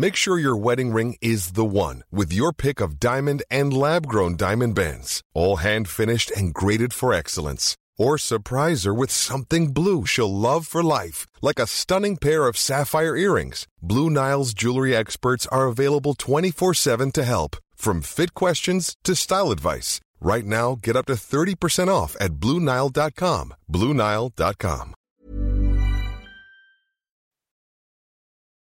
Make sure your wedding ring is the one with your pick of diamond and lab grown diamond bands, all hand finished and graded for excellence. Or surprise her with something blue she'll love for life, like a stunning pair of sapphire earrings. Blue Nile's jewelry experts are available 24 7 to help, from fit questions to style advice. Right now, get up to 30% off at BlueNile.com. BlueNile.com.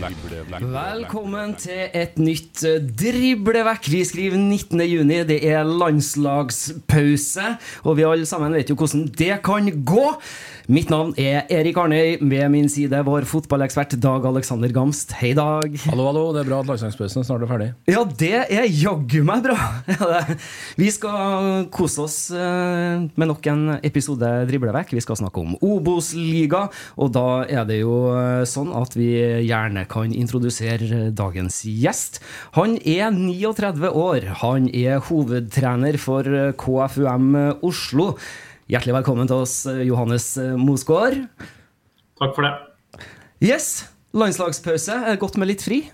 Velkommen til et nytt eh, driblevekk. Vi skriver 19. juni. Det er landslagspause, og vi alle sammen vet jo hvordan det kan gå. Mitt navn er Erik Arnøy. Ved min side vår fotballekspert Dag Alexander Gamst. Hei, Dag. Hallo, hallo. Det er bra at landslagspausen snart er ferdig. Ja, det er jaggu meg bra! Vi skal kose oss eh, med nok en episode Driblevekk. Vi skal snakke om Obos-liga, og da er det jo eh, sånn at vi gjerne kan introdusere dagens gjest. Han er 39 år. Han er hovedtrener for eh, KFUM Oslo. Hjertelig velkommen til oss, eh, Johannes Mosgaard. Takk for det. Yes, landslagspause. Er det godt med litt fri?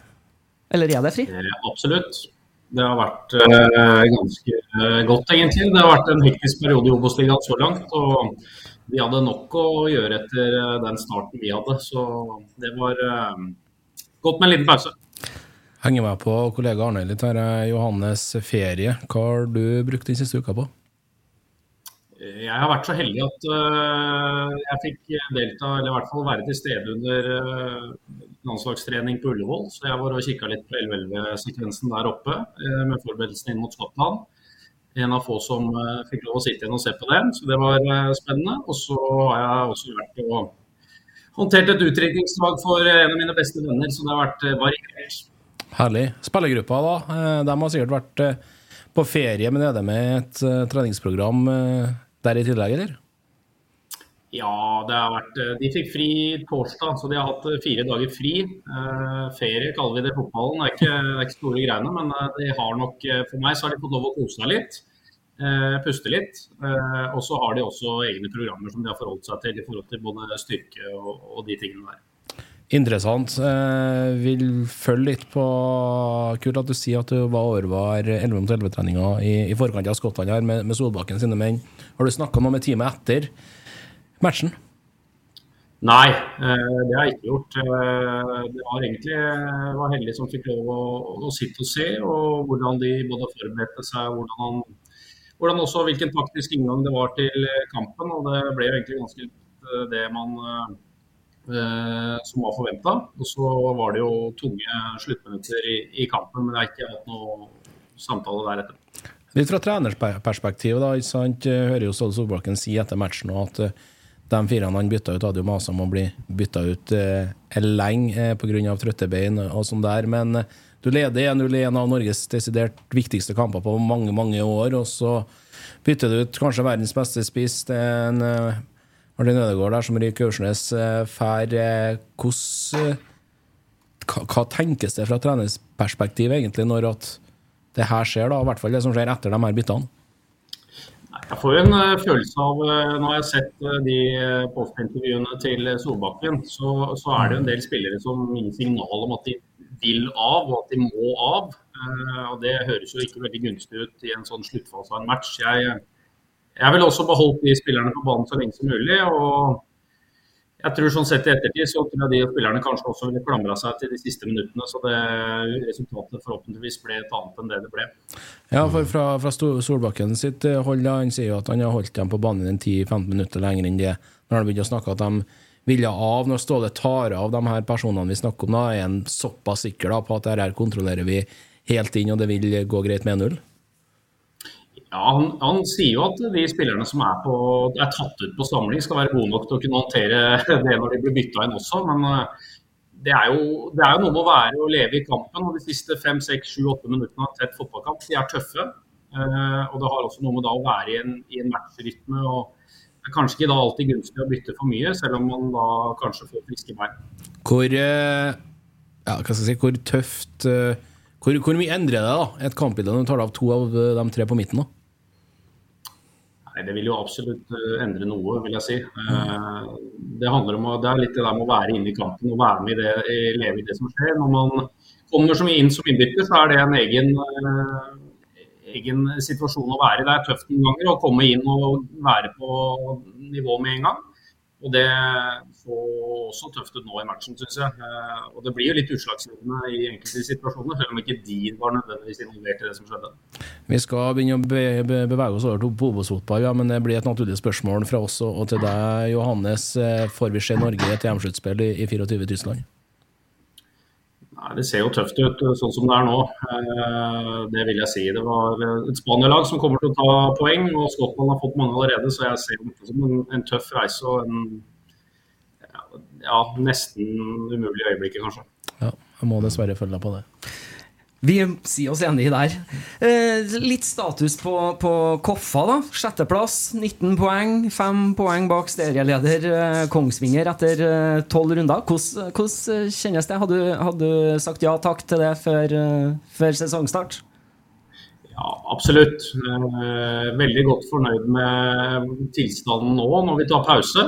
Eller er det fri? Eh, Absolutt. Det har vært eh, ganske eh, godt, egentlig. Det har vært en hektisk periode i Obos-ligaen så langt. Og vi hadde nok å gjøre etter eh, den starten vi hadde. Så det var eh, godt med en liten pause. Henger meg på kollega Arne litt her. eh, Johannes ferie. Hva har du brukt den siste uka på? Jeg har vært så heldig at øh, jeg fikk delta, eller i hvert fall være til stede under landslagstrening på Ullevål. Så jeg var og kikka litt på 11-11-sekvensen der oppe med forberedelsen inn mot Skottland. En av få som fikk lov å sitte igjen og se på det, så det var spennende. Og så har jeg også vært og håndtert et utdrikningslag for en av mine beste venner, så det har vært øh, variert. Herlig. Spillergruppa, da. eh, De har sikkert vært eh, på ferie, men er det med et eh, treningsprogram eh, der i tillegg, eller? Ja, det har vært, eh, de fikk fri torsdag, så de har hatt eh, fire dager fri. Eh, ferie kaller vi det i fotballen, det er ikke, det er ikke store greiene. Men eh, de har nok, eh, for meg så har de fått lov å kose seg litt. Eh, puste litt. Eh, og så har de også egne programmer som de har forholdt seg til i forhold til både styrke og, og de tingene der. Interessant. Eh, vil følge litt på Kult at du sier at du var overvar 11 mot 11-treninga i, i forkant av Skottland her med, med Solbakken sine menn. Har du snakka noe med teamet etter matchen? Nei, eh, det har jeg ikke gjort. Det var egentlig var heldig som fikk lov å, å sitte og se, og hvordan de både forberedte seg, hvordan, han, hvordan også hvilken taktisk inngang det var til kampen. Og det ble jo egentlig ganske eh, det man eh, som var forventa. Og så var det jo tunge sluttminutter i, i kampen, men det har ikke hatt noe samtale der etterpå. Litt fra trenersperspektivet, da. ikke sant? Jeg hører jo Ståle Solbakken si etter matchen at eh, de fire han bytta ut, hadde jo masa om å bli bytta ut eh, lenge eh, pga. trøtte bein og sånn der. Men eh, du leder 1-0 i en av Norges desidert viktigste kamper på mange, mange år, og så bytter du ut kanskje verdens beste spiss til en uh, Martin Ødegaard der som ryker Aursnes eh, fær. Eh, hvordan hva, tenkes det fra trenersperspektiv egentlig når at det her skjer, da, i hvert fall det som skjer etter de her byttene? Jeg får jo en uh, følelse av når jeg har sett uh, de postintervjuene til Solbakken, så, så, er det en del spillere som gir signal om at de vil av og at de må av. og Det høres jo ikke veldig gunstig ut i en sånn sluttfase av en match. Jeg, jeg vil også beholdt de spillerne på banen så lenge som mulig. og jeg tror sånn sett i ettertid så tror jeg de spillerne kanskje også ville klamra seg til de siste minuttene. Så det resultatet forhåpentligvis ble et annet enn det det ble. Ja, for fra, fra Solbakken sitt eh, hold, han sier jo at han har holdt dem på banen en 10-15 minutter lenger enn det. Når han begynner å snakke at de ville av, når Ståle tar av de her personene vi snakker om, da er han såpass sikker da, på at dette kontrollerer vi helt inn, og det vil gå greit med 1-0? Ja, han, han, sier jo at de spillerne som er, på, er, tatt ut på samling, skal være gode nok til å kunne håndtere det når de blir bytta inn også. Men eh, det er, jo, det er jo noe med å være og leve i kampen. og De siste fem, seks, sju, åtte minuttene av tett fotballkamp de er tøffe. Eh, og Det har også noe med å være i en, i en matchrytme. og Det er kanskje ikke da alltid gunstig å bytte for mye, selv om man da kanskje får friske bein. Hvor, eh, ja, si, hvor tøft hvor, hvor, mye endrer det da, et kampbilde når du tar av to av de tre på midten? da? Nei, Det vil jo absolutt eh, endre noe, vil jeg si. Eh, det handler om det er litt det der med å være inne i kampen og være med i det, leve i det som skjer. Når man kommer som inn som innbytter, så er det en egen, eh, egen situasjon å være i. Det er tøft noen ganger å komme inn og være på nivå med en gang. Og Det så også tøft ut nå i matchen, syns jeg. Eh, og Det blir jo litt utslagsgivende i enkelte situasjoner, selv om ikke de var nødvendigvis involvert i det som skjedde. Vi skal begynne å be be bevege oss over til Obos-fotball, ja, men det blir et naturlig spørsmål fra oss og til deg, Johannes. Eh, får vi se Norge i et EM-sluttspill i, i 24 i Tyskland? Det ser jo tøft ut sånn som det er nå. Eh, det vil jeg si. Det var et Spania-lag som kommer til å ta poeng, og Skottland har fått mange allerede. Så jeg ser det som en, en tøff reise og en ja, nesten umulig øyeblikk, kanskje. Ja, jeg må dessverre følge deg på det. Vi sier oss enig der. Eh, litt status på, på, Koffa. da Sjetteplass, 19 poeng. Fem poeng bak serieleder eh, Kongsvinger etter eh, tolv runder. Hvordan, kjennes det? Hadde, hadde, du sagt ja takk til det før, eh, før sesongstart? Ja, absolutt. Eh, veldig godt fornøyd med tilstanden nå når vi tar pause.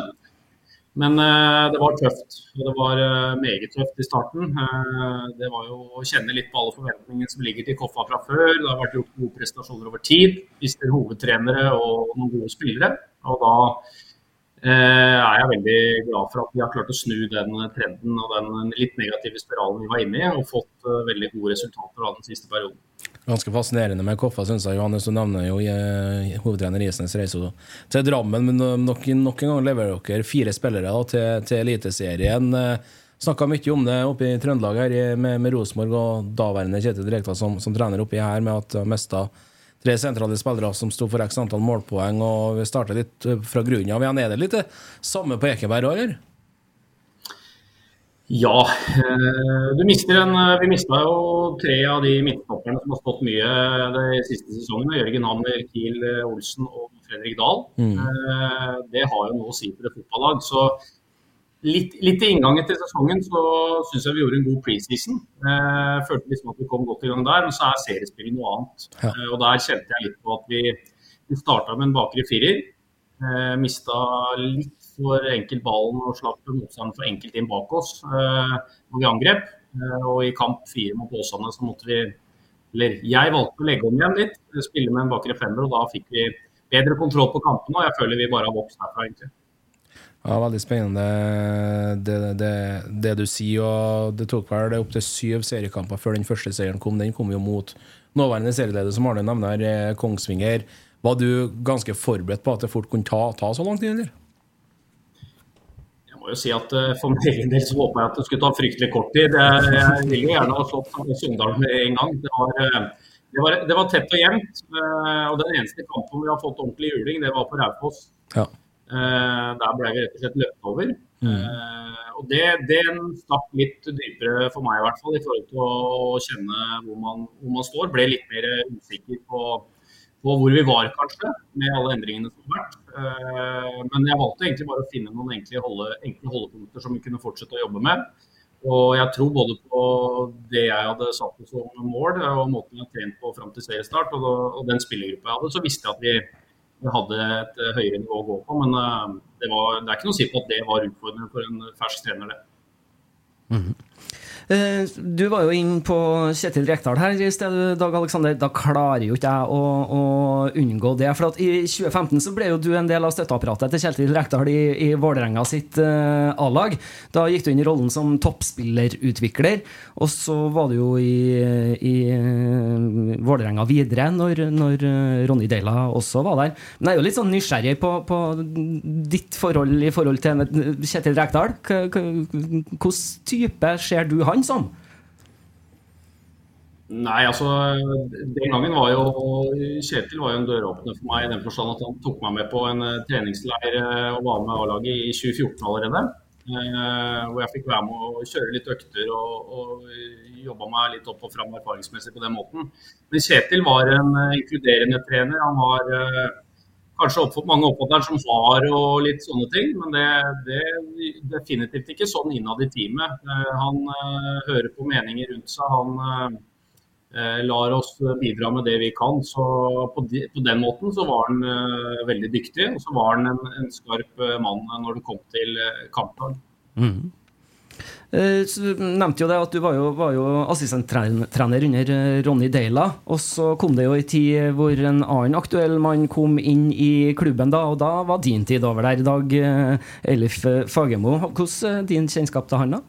Men uh, det var tøft. Og det var uh, meget tøft i starten. Uh, det var jo å kjenne litt på alle forventningene som ligger til Koffa fra før. Det har vært gjort gode prestasjoner over tid. Mister hovedtrenere og noen gode spillere. Og da er jeg veldig glad for at vi har klart å snu den trenden og den litt negative spiralen vi var inne i, og fått veldig gode resultater av den siste perioden. Ganske fascinerende med Koffa, syns jeg. Johannes, du nevner jo eh, hovedtrener Isnes reiser til Drammen. Men nok, nok, en gang leverer dere fire spillere da, til, til Eliteserien. Eh, Snakka mye om det oppe i Trøndelag her med, med Rosenborg og daværende Kjetil Direktør som, som, trener oppi her, med at mista tre sentrale spillere som sto for x antall målpoeng. og Vi starter litt eh, fra grunnen av. Er det litt det samme på Ekeberg òg, eller? Ja. Eh, du mister en, eh, vi mista jo tre av de midtstopperne som har stått mye de siste sesongene. Jørgen Hammer, Kiel eh, Olsen og Fredrik Dahl. Mm. Det har jo noe å si for et fotballag. Så litt, litt i inngangen til sesongen så syns jeg vi gjorde en god preseason. Jeg følte liksom at vi kom godt i gang der, men så er seriespillet noe annet. Ja. Og der kjente jeg litt på at vi, vi starta med en bakre firer. Mista litt for enkelt ballen og slapp motstanderen for enkelt inn bak oss eh, når vi angrep. Eh, og i kamp fire mot Åsane så måtte vi Eller jeg valgte å legge om igjen litt, spille med en bakre femmer, og da fikk vi bedre kontroll på kampene. Og jeg føler vi bare har vokst herfra, egentlig. Ja, Veldig spennende det, det, det, du sier. og Det tok vel opptil syv seriekamper før den første seieren kom. Den kom jo mot nåværende serieleder, som Arne nevner, eh, Kongsvinger. Var du ganske forberedt på at det fort kunne ta, ta så lang tid, eller? Må jo si at uh, For min egen del så håpa jeg at det skulle ta fryktelig kort tid. Jeg, jeg ville gjerne ha slått Sunndal med en gang. Det var, uh, det, var, det var, tett og jevnt. Uh, og Den eneste kampen vi har fått ordentlig juling, det var på Raufoss. Ja. der ble vi rett og slett løpt over. Mm. og det, det stakk litt dypere for meg i hvert fall, i forhold til å kjenne hvor man, hvor man står. Ble litt mer usikker på på hvor vi var, kanskje, med alle endringene som har vært. Eh, men jeg valgte egentlig bare å finne noen enkle, holde, enkle holdepunkter som vi kunne fortsette å jobbe med. Og jeg tror både på det jeg hadde satt som mål, og måten jeg har trent på fram til seriestart, og, den spillergruppa jeg hadde, så visste jeg at vi, hadde et høyere nivå å gå på. Men det, var, det er ikke noe å si på at det var utfordrende for en fersk trener, det. Mm -hmm. Eh, du var jo inn på Kjetil Rekdal her i stedet, Dag Aleksander. Da klarer jo ikke jeg å, å, unngå det. For at i 2015 så ble jo du en del av støtteapparatet til Kjetil Rekdal i, i Vålerenga sitt uh, A-lag. Da gikk du inn i rollen som toppspillerutvikler. Og så var du jo i, i uh, Vålerenga videre når, når Ronny Deila også var der. Men jeg er jo litt sånn nysgjerrig på, på ditt forhold i forhold til Kjetil Rekdal. Hvilken type ser du han? Han som? Nei, altså Den gangen var jo Kjetil var jo en døråpner for meg i den forstand at han tok meg med på en uh, treningsleir uh, og var med A-laget i 2014 allerede. Uh, hvor jeg fikk være med å kjøre litt økter og, og jobba meg litt opp og fram erfaringsmessig på den måten. Men Kjetil var en inkluderende trener. Han var kanskje oppfått, mange oppfatter som har og litt sånne ting. Men det, er definitivt ikke sånn innad i teamet. Eh, han uh, hører på meninger rundt seg. Han uh, lar oss bidra med det vi kan. Så på, de, på den måten så var han veldig dyktig. Og så var han en, en skarp mann når det kom til kampdag. Mm. Eh, så nevnte jo det at du var jo, jo assistenttrener under eh, Ronny Deila. Og så kom det jo ei tid hvor en annen aktuell mann kom inn i klubben, da, og da var din tid over der. i Dag eh, Elif Fagermo. Hvordan er din kjennskap til han, da?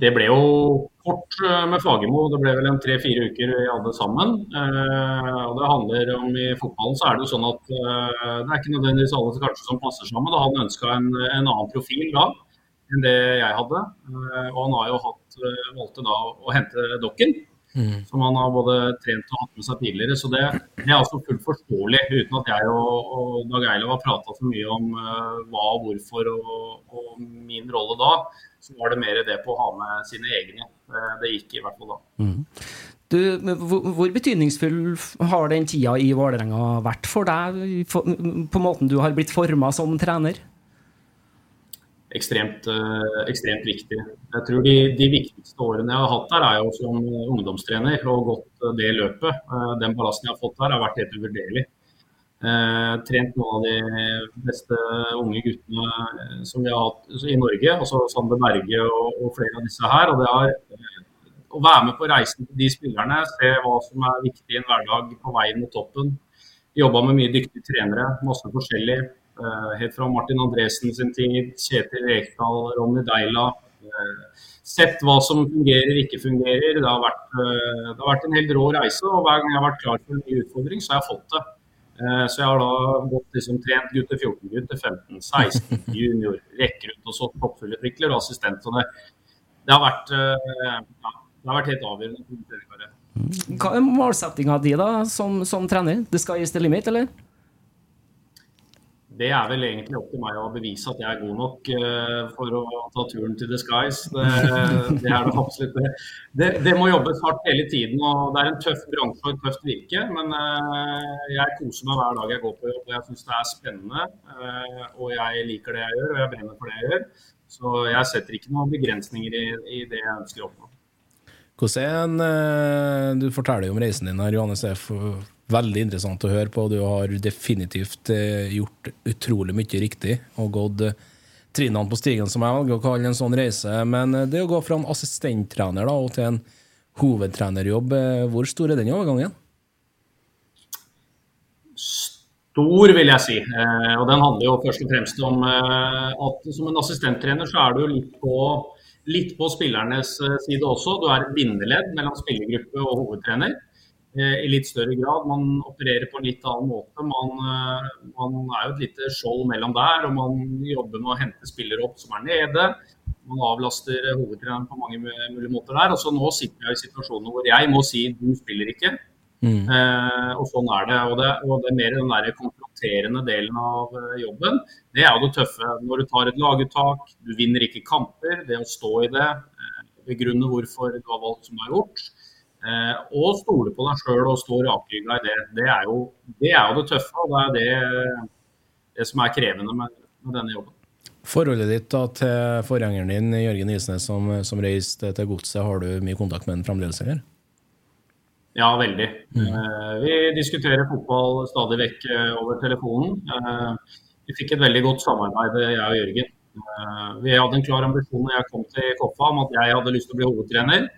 Det ble jo kort med Fagermo. Det ble vel en tre-fire uker vi hadde sammen. og det handler om I fotballen så er det jo sånn at det er ikke nødvendigvis alle kanskje som passer sammen. Da hadde han ønska en, en annen profil da enn det jeg hadde. Eh, og han har jo hatt, eh, valgte da å hente dokken, mm. som han har både trent og hatt med seg tidligere. Så det, det er altså fullt forståelig, uten at jeg og, og Dag Eilev har prata så mye om uh, hva og hvorfor og, og, min rolle da. Så var det mer det på å ha med sine egne. Det gikk i hvert fall da. Mm. Du, hvor, hvor betydningsfull har den tida i Vålerenga vært for deg, for, på måten du har blitt forma som trener? Ekstremt, eh, ekstremt viktig. Jeg tror de, de, viktigste årene jeg har hatt der, er jo som ungdomstrener og gått eh, det løpet. Eh, den ballasten jeg har fått der, har vært helt uvurderlig. Eh, trent noen av de beste unge guttene som vi har hatt i Norge, altså Sander Berge og, og, flere av disse her. og det har Å være med på reisen til de spillerne, se hva som er viktig i en hverdag på veien mot toppen. Jobba med mye dyktige trenere, masse forskjellig. Eh, helt fra Martin Andresen sin tid, Kjetil Rekdal, Ronny Deila. Eh, sett hva som fungerer, ikke fungerer. Det har, vært, eh, det har vært en helt rå reise. og Hver gang jeg har vært klar for en ny utfordring, så har jeg fått det. Så jeg har da gått liksom trent gutter 14, gutter 15, 16, junior, rekrutt og så toppfylleutvikler og assistent. Så det, det, har vært, ja, det har vært helt avgjørende. Hva er målsettinga di da, som, som trener? Det skal gis til limit, eller? Det er vel egentlig opp til meg å bevise at jeg er god nok uh, for å ta turen til the skies. Det, det er det absolutt. Det, det, må jobbes hardt hele tiden. og Det er en tøff bransje og et tøft virke. Men uh, jeg koser meg hver dag jeg går på jobb. og Jeg syns det er spennende. Uh, og jeg liker det jeg gjør, og jeg brenner for det jeg gjør. Så jeg setter ikke noen begrensninger i, i det jeg ønsker å oppnå. Hvordan er en, Du forteller jo om reisen din her, Johannes veldig interessant å høre på. Du har definitivt eh, gjort utrolig mye riktig og gått eh, trinnene på stigen, som jeg velger å kalle en sånn reise. Men eh, det å gå fra en assistenttrener da, og til en hovedtrenerjobb, hvor stor er den overgangen? Stor, vil jeg si. Og den handler jo først og fremst om at som en assistenttrener så er du litt på, litt på spillernes side også. Du er et bindeledd mellom spillergruppe og hovedtrener. Eh, i litt større grad. Man opererer på en litt annen måte. Man, eh, man, er jo et lite skjold mellom der, og man jobber med å hente spillere opp som er nede. Man avlaster hovedtreneren på mange mulige måter der. og så Nå sitter jeg i situasjoner hvor jeg må si du spiller ikke. Mm. Eh, og sånn er det. Og, det. og det er mer den der konfronterende delen av eh, jobben. Det er jo det tøffe. Når du tar et laguttak, du vinner ikke kamper. Det å stå i det, begrunne hvorfor du har valgt som du har gjort. Eh, og stole på deg sjøl og stå rakrygga i det. Det er, jo, det er, jo, det tøffe, og det er det, det som er krevende med, med, denne jobben. Forholdet ditt da, til forgjengeren din, Jørgen Isnes, som, som reiste til Godset, har du mye kontakt med ham fremdeles, eller? Ja, veldig. Eh, vi diskuterer fotball stadig vekk eh, over telefonen. Eh, vi fikk et veldig godt samarbeid, jeg og Jørgen. Eh, vi hadde en klar ambisjon når jeg kom til Koffa om at jeg hadde lyst til å bli hovedtrener.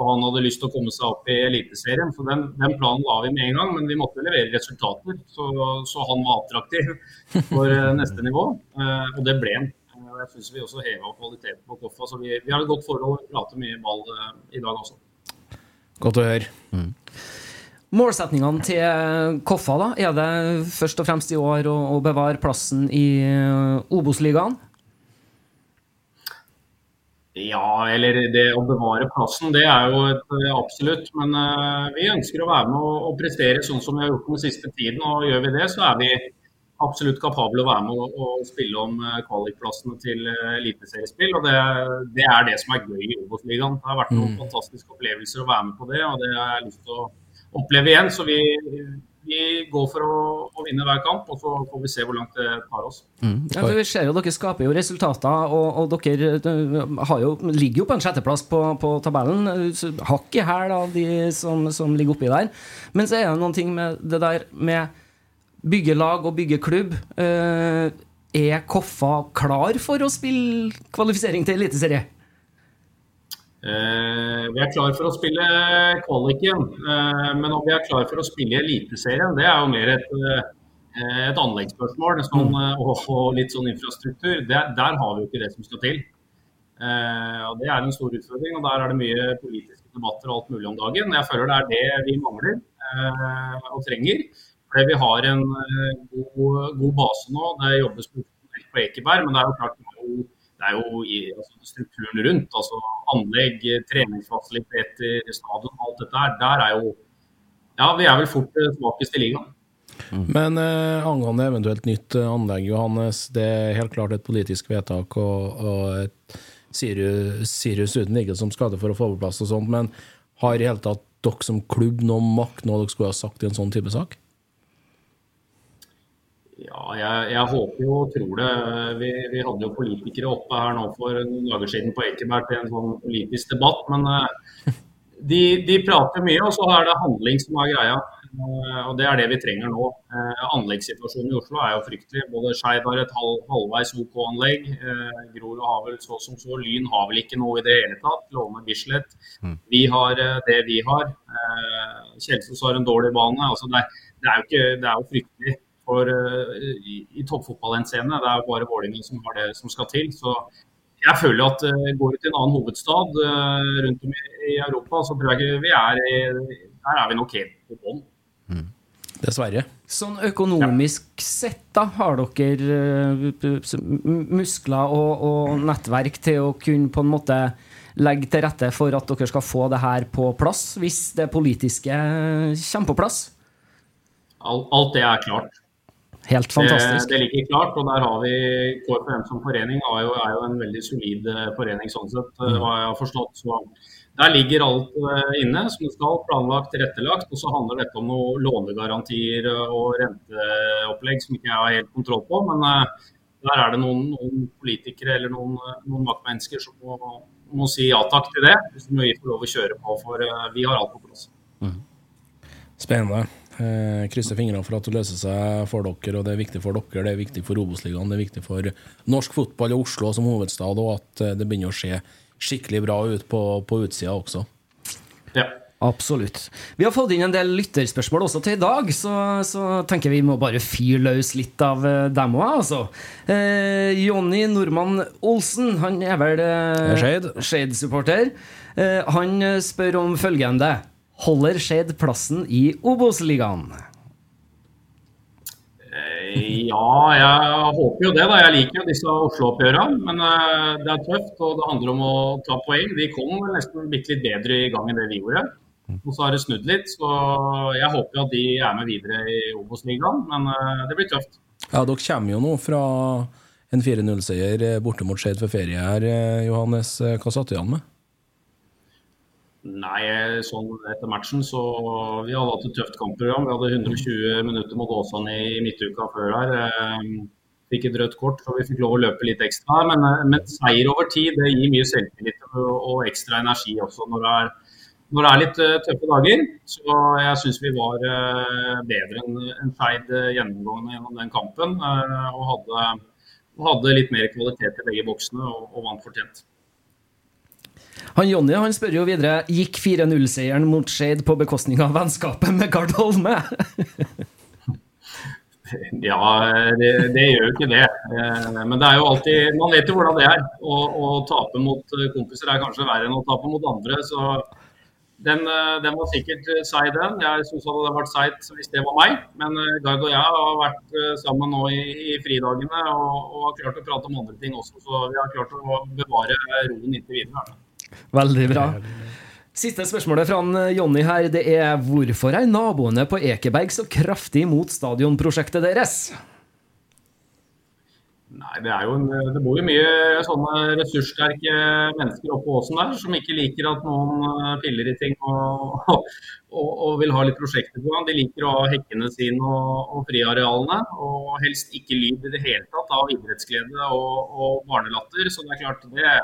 Og han hadde lyst til å komme seg opp i Eliteserien. Så den, den planen la vi med en gang, men vi måtte levere resultater. Så, så han var attraktiv for eh, neste nivå, eh, og det ble han. Eh, Jeg syns vi også heva kvaliteten på Koffa, så vi, vi har et godt forhold og prater mye ball eh, i dag også. Godt å høre. Målsetningene til Koffa, da? Er det først og fremst i år å, å bevare plassen i Obos-ligaen? Ja, eller det å bevare plassen, det er jo et eh, absolutt. Men uh, vi ønsker å være med og, og prestere sånn som vi har gjort den siste tiden. Og gjør vi det, så er vi absolutt kapable å være med og, og spille om uh, kvalikplassene til uh, eliteseriespill. Og det, det er det som er gøy i Obos-ligaen. Det har vært noen fantastiske opplevelser å være med på det, og det har jeg lyst til å oppleve igjen. Så vi, vi går for å, å vinne hver kamp, og så får vi se hvor langt det tar oss. Ja, for vi ser jo Dere skaper jo resultater, og, og dere eh, har jo, ligger jo på en sjetteplass på, på tabellen. Hakk i hæl av de som, som ligger oppi der. Men så er det noen ting med det der med bygge lag og bygge klubb. Eh, er Koffa klar for å spille kvalifisering til eliteserie? Eh, vi er klar for å spille kvaliken, eh, men om vi er klar for å spille Eliteserien, det er jo mer et, eh, et anleggsspørsmål sånn, eh, og, og litt sånn infrastruktur. Det, der har vi jo ikke det som skal til. Eh, og Det er en stor utfordring, og der er det mye politiske debatter og alt mulig om dagen. Jeg føler det er det vi mangler eh, og trenger. Fordi vi har en god, god base nå. Det jobbes på Ekeberg, men det er jo klart det er jo, det er jo i, altså, strukturen rundt. altså Anlegg, treningsfasiliteter, stadion, alt dette her. Der er jo Ja, vi er vel fort eh, svakest i ligaen. Men eh, angående eventuelt nytt eh, anlegg, Johannes. Det er helt klart et politisk vedtak og, og et Sirius, Sirius uten ligge som skade for å få på plass og sånt. Men har i hele tatt dere som klubb noe makt noe dere skulle ha sagt i en sånn type sak? Ja, jeg, jeg håper jo og tror det. Vi, vi hadde jo politikere oppe her nå for noen dager siden på Ekeberg til en sånn politisk debatt. Men eh, de, de prater mye, og så er det handling som er greia. Eh, og Det er det vi trenger nå. Eh, Anleggssituasjonen i Oslo er jo fryktelig. Både Skeid har et halv, halvveis OK-anlegg. Eh, Grorud har vel så som så. Lyn har vel ikke noe i det hele tatt. Låne Bislett. Vi har det vi har. Kjelsås har en dårlig bane. Altså det, det, er jo ikke, det er jo fryktelig for, eh, i, i toppfotballhenseende. Det er jo bare Vålerenga som har det som skal til. Så jeg føler at uh, går vi til en annen hovedstad eh, rundt om i, i Europa, så tror jeg ikke vi er i, Der er vi nok helt på bånn. Dessverre. Sånn økonomisk sett, da, har dere eh, muskler og, og nettverk til å kunne på en måte legge til rette for at dere skal få det her på plass, hvis det politiske kommer på plass? Alt, alt det er klart. Helt fantastisk. det ligger klart, og der har vi KFM som forening er jo, er jo en veldig solid eh, forening sånn sett, mm. hva jeg har forstått. Så der ligger alt eh, inne som det skal, planlagt, tilrettelagt. Og så handler dette om noen lånegarantier eh, og renteopplegg som ikke jeg har helt kontroll på. Men eh, der er det noen, noen politikere eller noen, eh, noen maktmennesker som må, må si ja takk til det, hvis vi får lov å kjøre på. For eh, vi har alt på plass. Spennende. Eh, krysser fingrene for at det løser seg for dere, og det er viktig for dere, det er viktig for Obos-ligaen, det er viktig for norsk fotball og Oslo som hovedstad, og at eh, det begynner å se skikkelig bra ut på, på utsida også. Ja. Absolutt. Vi har fått inn en del lytterspørsmål også til i dag, så, så tenker vi må bare fyre løs litt av eh, dem òg, altså. Eh, Jonny Normann Olsen, han er vel eh, Skeid. Skeid-supporter. Eh, han eh, spør om følgende. Holder Skeid plassen i Obos-ligaen? Eh, Ja, jeg håper jo det. da. Jeg liker jo disse Oslo-oppgjørene. Men eh, det er tøft, og det handler om å ta poeng. Vi kom nesten bitte litt bedre i gang enn det vi gjorde. Og så har det snudd litt. Så jeg håper jo at de er med videre i Obos-ligaen. Men eh, det blir tøft. Ja, dere kommer jo nå fra en 4-0-seier borte mot Skeid for ferie her, Johannes. Hva satt du igjen med? Nei, sånn etter matchen så Vi hadde hatt et tøft kampprogram. Vi hadde 120 minutter mot Åsane i midtuka før der. Eh, Fikk et rødt kort, så vi fikk lov å løpe litt ekstra. Men, eh, men seier over tid det gir mye selvtillit og, ekstra energi også når det er når det er litt uh, tøffe dager. Så jeg syns vi var uh, bedre enn en uh, gjennomgående gjennom den kampen. og hadde, hadde, litt mer kvalitet i begge boksene og, og vant fortjent. Han Jonny han spør jo videre gikk 4-0-seieren mot Skeid på bekostning av vennskapet med Gard Holme. Ja, det, det, gjør jo ikke det. Men det er jo alltid Man vet jo hvordan det er. Å, tape mot kompiser er kanskje verre enn å tape mot andre. Så den, eh, den, var sikkert eh, seig, den. Jeg syns det hadde vært seigt hvis det var meg. Men eh, Gard og jeg har vært sammen nå i, i fridagene og, og, har klart å prate om andre ting også. Så vi har klart å bevare roen inntil videre. Veldig bra. Siste spørsmålet fra Jonny her, det er hvorfor er naboene på Ekeberg så kraftig mot stadionprosjektet deres? Nei, Det er jo en, det bor jo mye sånne ressurssterke mennesker oppå åsen der, som ikke liker at noen eh, piller i ting og, og, og vil ha litt prosjekter på gang. De liker å ha hekkene sine og, og friarealene, og helst ikke lyd i det hele tatt av idrettsglede og, og barnelatter. Så det er klart, det,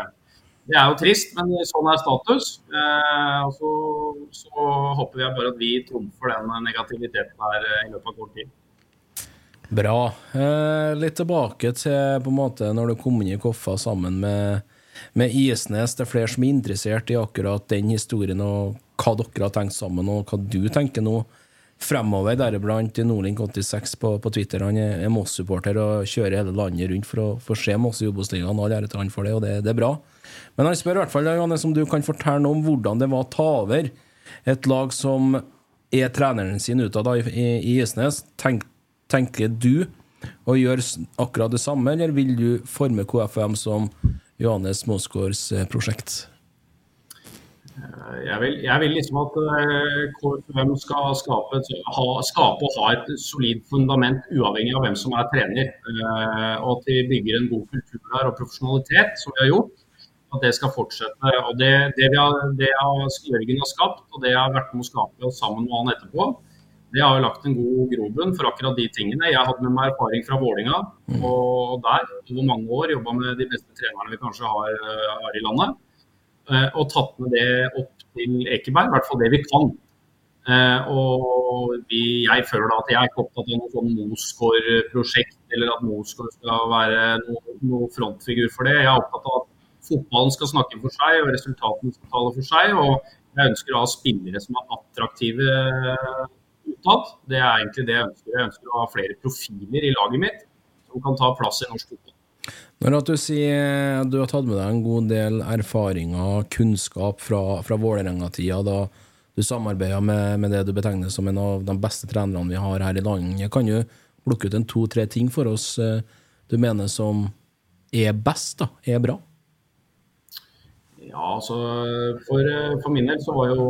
det, er jo trist, men sånn er status. Eh, og så, så håper vi bare at vi trumfer den negativiteten der i løpet av kort tid. Bra. Eh, litt tilbake til på en måte når du kom inn i Koffa sammen med, med Isnes. Det er flere som er interessert i akkurat den historien og hva dere har tenkt sammen, og hva du tenker nå fremover. Deriblant Nordlink86 på, på, Twitter. Han er, er Moss-supporter og kjører hele landet rundt for å få se Moss i Obos-ligaen. All ære til han for det, og det, det, er bra. Men han spør i hvert fall, Johannes, om du kan fortelle noe om hvordan det var å ta over et lag som er treneren sin utad i, i, i Isnes. Tenk Tenker du å gjøre akkurat det samme, eller vil du forme KFM som Johannes Mosgaards eh, prosjekt? Eh, jeg vil, jeg vil, liksom at KFUM skal skape, ha, skape, og ha et solid fundament uavhengig av hvem som er trener. Og at vi bygger en god kultur der og profesjonalitet, som vi har gjort. At det skal fortsette. Og Det, det, vi har, det Jørgen har skapt, og det jeg har vært med å skape sammen med han etterpå, det har jo lagt en god grobunn for akkurat de tingene. Jeg hadde med meg erfaring fra Vålinga, mm. og der over mange år jobba med de beste trenerne vi kanskje har, eh, har i landet. Eh, og tatt med det opp til Ekeberg, i hvert fall det vi kan. Eh, og vi, jeg føler da at jeg er ikke opptatt av noe sånn Mosgård-prosjekt, eller at Mosgård skal være noe, noe, frontfigur for det. Jeg er opptatt av at fotballen skal snakke for seg, og resultatene skal tale for seg. Og jeg ønsker å ha spillere som er attraktive utad. Det er egentlig det jeg ønsker. Jeg ønsker å ha flere profiler i laget mitt som kan ta plass i norsk fotball. Når at du sier at du har tatt med deg en god del erfaringer, kunnskap fra, fra Vålerenga-tida, da du samarbeider med, med, det du betegner som en av de beste trenerne vi har her i landet, kan du plukke ut en to-tre ting for oss eh, du mener som er best, da, er bra? Ja, altså for, for, min del så var jo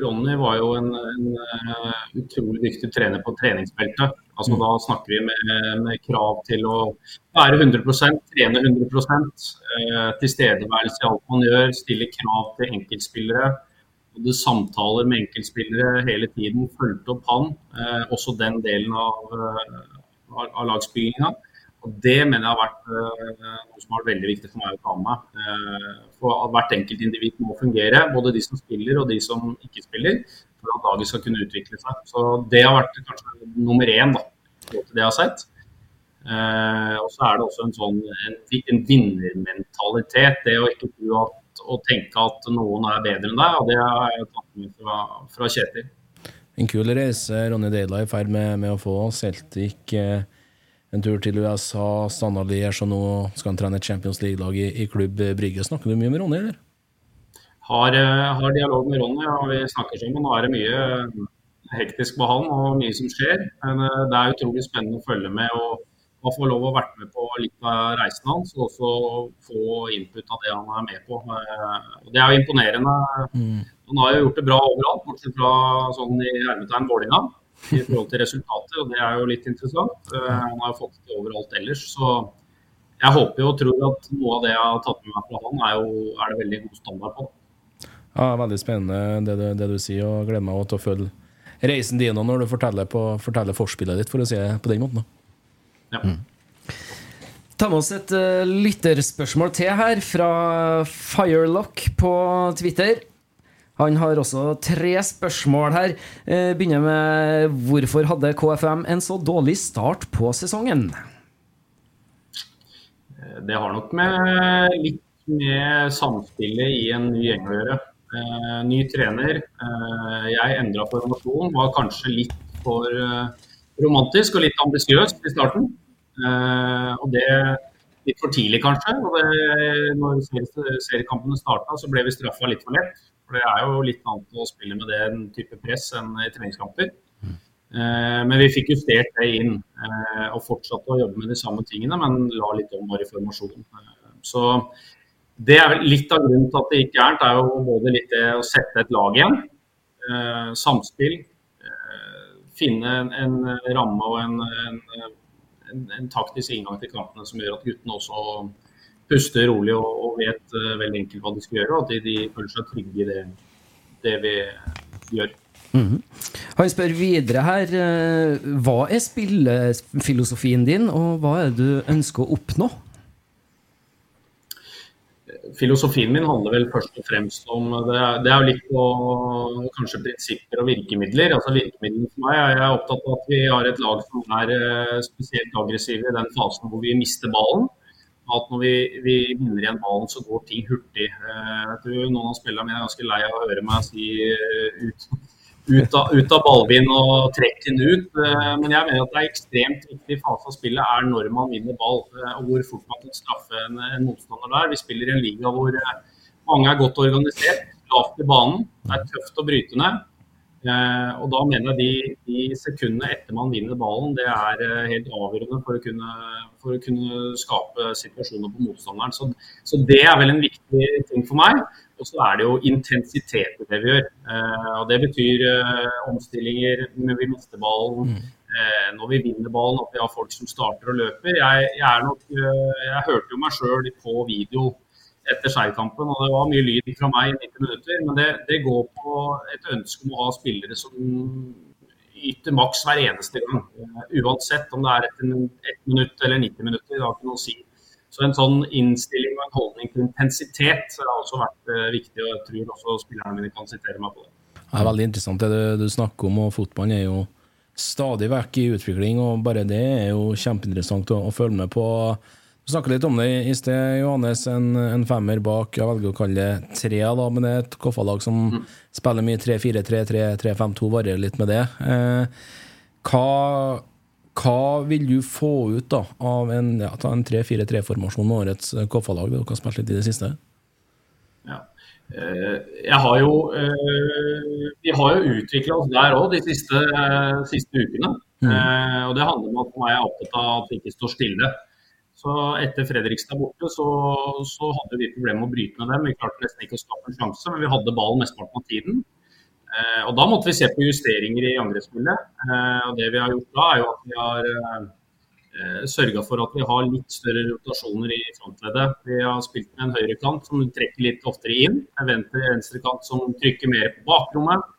Ronny var jo en, en uh, utrolig dyktig trener på treningsfeltet. Altså mm. Da snakker vi med, med, krav til å være 100% trene 100% uh, tilstedeværelse i alt man gjør, stille krav til enkeltspillere. Både samtaler med enkeltspillere hele tiden. Fulgte opp han, Eh, også den delen av, av, av lagsbygginga. Og Det mener jeg har vært uh, noe som har vært veldig viktig for meg å ta med. Uh, for at Hvert enkelt individ må fungere, både de som spiller og de som ikke spiller, for at laget skal kunne utvikle seg. Så Det har vært kanskje nummer én da, det jeg har sett. Uh, og så er det også en sånn en, en vinnermentalitet. Det å ikke tro at, å tenke at noen er bedre enn deg. og Det har jeg tatt med fra, fra Kjetil. En kul reise Ronny Deila er i ferd med, med, å få. Celtic eh, en tur til USA, Standard Liège, og nå skal han trene et Champions League-lag i, i, klubb Brygge. Snakker du mye med Ronny, eller? Har, eh, har dialog med Ronny, og vi snakker sammen. Nå er det mye hektisk på han og mye som skjer. Men eh, det er utrolig spennende å følge med og, og få lov å være med på litt av reisen hans. Og også få input av det han er med på. Eh, det er jo imponerende. Mm. Han har jo gjort det bra overalt, bortsett fra sånn i hermetegn Vålinga i forhold til resultater, og det er jo litt interessant. Uh, han har jo fått det overalt ellers. Så jeg håper jo og tror at noe av det jeg har tatt med meg fra han, er, jo, er det veldig god standard på. Ja, Veldig spennende det du, det du sier, og gleder meg til å følge reisen din når du forteller, på, forteller forspillet ditt, for å si det på den måten. Ja. Mm. Ta med oss et uh, lytterspørsmål til her, fra Firelock på Twitter. Han har også tre spørsmål her. Eh, begynner med hvorfor hadde KFM en så dårlig start på sesongen? Det har nok med litt med samspillet i en ny gjeng å gjøre. Eh, ny trener. Eh, jeg endra formasjon. Var kanskje litt for eh, romantisk og litt ambisiøs i starten. Eh, og det litt for tidlig, kanskje. Og det, når seriekampene starta, så ble vi straffa litt for lett. For det er jo litt annet å spille med den type press enn i treningskamper. Eh, men vi fikk justert det inn eh, og fortsatte å jobbe med de samme tingene, men la litt om vår reformasjon. Så det er litt av grunnen til at det gikk gærent, er jo både litt det å sette et lag igjen. Eh, samspill. Eh, finne en, en, ramme og en, en, en, taktisk inngang til kampene som gjør at guttene også puster rolig og, og vet uh, veldig enkelt hva de skal gjøre. Og at de, de føler seg trygge i det, det vi gjør. Mm -hmm. Han spør videre her eh, Hva er spillefilosofien din, og hva er det du ønsker å oppnå? Filosofien min handler vel først og fremst om Det, det er jo litt på kanskje prinsipper og virkemidler. altså Virkemidlene for meg er jeg opptatt av at vi har et lag som er eh, spesielt aggressive i den fasen hvor vi mister ballen. At når vi, vi vinner igjen ballen, så går ting hurtig. Eh, jeg tror Noen av spillerne mine er ganske lei av å høre meg si eh, ut ut av, ut av ballbind og trekke den ut. Eh, men jeg mener at det er ekstremt viktig fase av spillet er når man vinner ball, eh, og hvor fort man kan straffe en, en motstander der. Vi spiller i en liga hvor eh, mange er godt organisert, lavt i banen. Det er tøft å bryte ned. Og da mener jeg de, de sekundene etter man vinner ballen, det er helt avgjørende for å kunne, for å kunne skape situasjoner på motstanderen. Så, så det er vel en viktig ting for meg. Og så er det jo intensitet i det vi gjør. Eh, og Det betyr eh, omstillinger når vi mister ballen, mm. eh, når vi vinner ballen, at vi har folk som starter og løper. Jeg, jeg, nok, jeg hørte jo meg sjøl på video etter Skeiv-kampen, og det var mye lyd fra meg i 90 minutter. Men det, det, går på et ønske om å ha spillere som yter maks hver eneste gang. Uansett om det er etter ett minutt eller 90 minutter. Det har ikke noe å si. Så en sånn innstilling og en holdning til intensitet har også vært eh, viktig, og jeg tror også spillerne mine kan sitere meg på det. Det er veldig interessant det du, snakker om, og fotballen er jo stadig vekk i utvikling, og bare det er jo kjempeinteressant å, å følge med på. Du snakka litt om det i sted, Johannes. En, en, femmer bak, jeg velger å kalle det tre, da, men det er et KFA-lag som mm. spiller mye 3-4-3, 3-5-2, varierer litt med det. Eh, hva hva vil du få ut da, av en, ja, en 3-4-3-formasjon med årets eh, Koffa-lag? Dere har spilt litt i det siste? Ja. Eh, jeg har jo eh, Vi har jo utvikla oss der òg de siste, siste ukene. Mm. Og det handler om at jeg er opptatt av at vi ikke står stille. Så etter Fredrikstad borte så, så hadde vi problemer med å bryte med dem. Vi klarte nesten ikke å skape en sjanse, men vi hadde ballen mesteparten av tiden. Eh, og Da måtte vi se på justeringer i angrepsspillet. Eh, og det vi har gjort da, er jo at vi har eh, sørga for at vi har litt større rotasjoner i frontleddet. Vi har spilt med en høyrekant som trekker litt oftere inn. En venstrekant som trykker mer på bakrommet.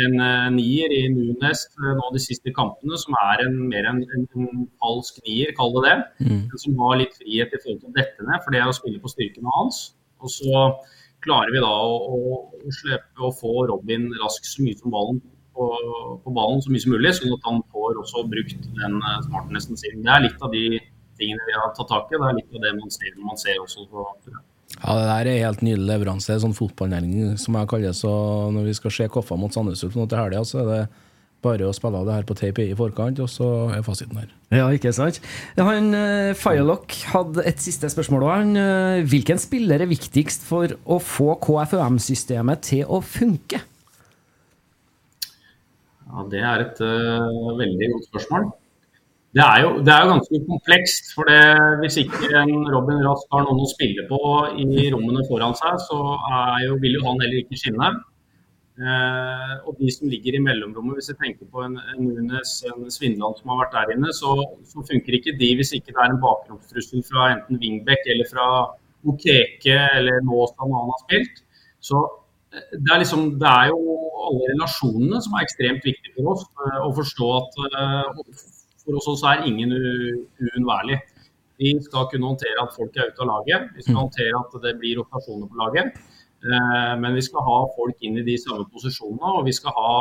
En nier i Nunes nå de siste kampene, som er en, mer en, en, en falsk nier, kall det det. Mm. Som har litt frihet i forhold til å dette ned, for det er å spille på styrkene hans. Og så klarer vi da å, å, slippe å få Robin raskt så mye som ballen på, på, ballen så mye som mulig, sånn at han får også brukt den eh, smartnessen sin. Det er litt av de tingene vi har tatt tak i. Det er litt av det man ser man ser også på ja, Det der er helt nydelig leveranse. Sånn fotballnæring som jeg kaller det. Så når vi skal se Koffa mot Sandnes Ulf nå til helga, så er det bare å spille av det her på tape i forkant, og så er fasiten her. Ja, ikke sant. Han uh, Firelock hadde et siste spørsmål òg. Uh, hvilken spiller er viktigst for å få KFUM-systemet til å funke? Ja, Det er et uh, veldig godt spørsmål. Det er, jo, det er jo ganske komplekst. for det, Hvis ikke en Robin Rask har noen å spille på i rommene foran seg, så jo, vil jo han heller ikke skinne. Eh, og de som ligger i mellomrommet, hvis jeg tenker på en, en Nunes, en Svindland som har vært der inne, så, så, funker ikke de hvis ikke det er en bakromstrussel fra enten Wingbeck eller fra Okeke eller Nåstad når han har spilt. Så eh, det er, liksom, det er jo alle relasjonene som er ekstremt viktige for oss. Eh, å forstå at for oss også er ingen uunnværlig. Vi skal kunne håndtere at folk er ute av laget. Vi skal mm. håndtere at det blir rotasjoner på laget. Eh, men vi skal ha folk inn i de samme posisjonene, og vi skal ha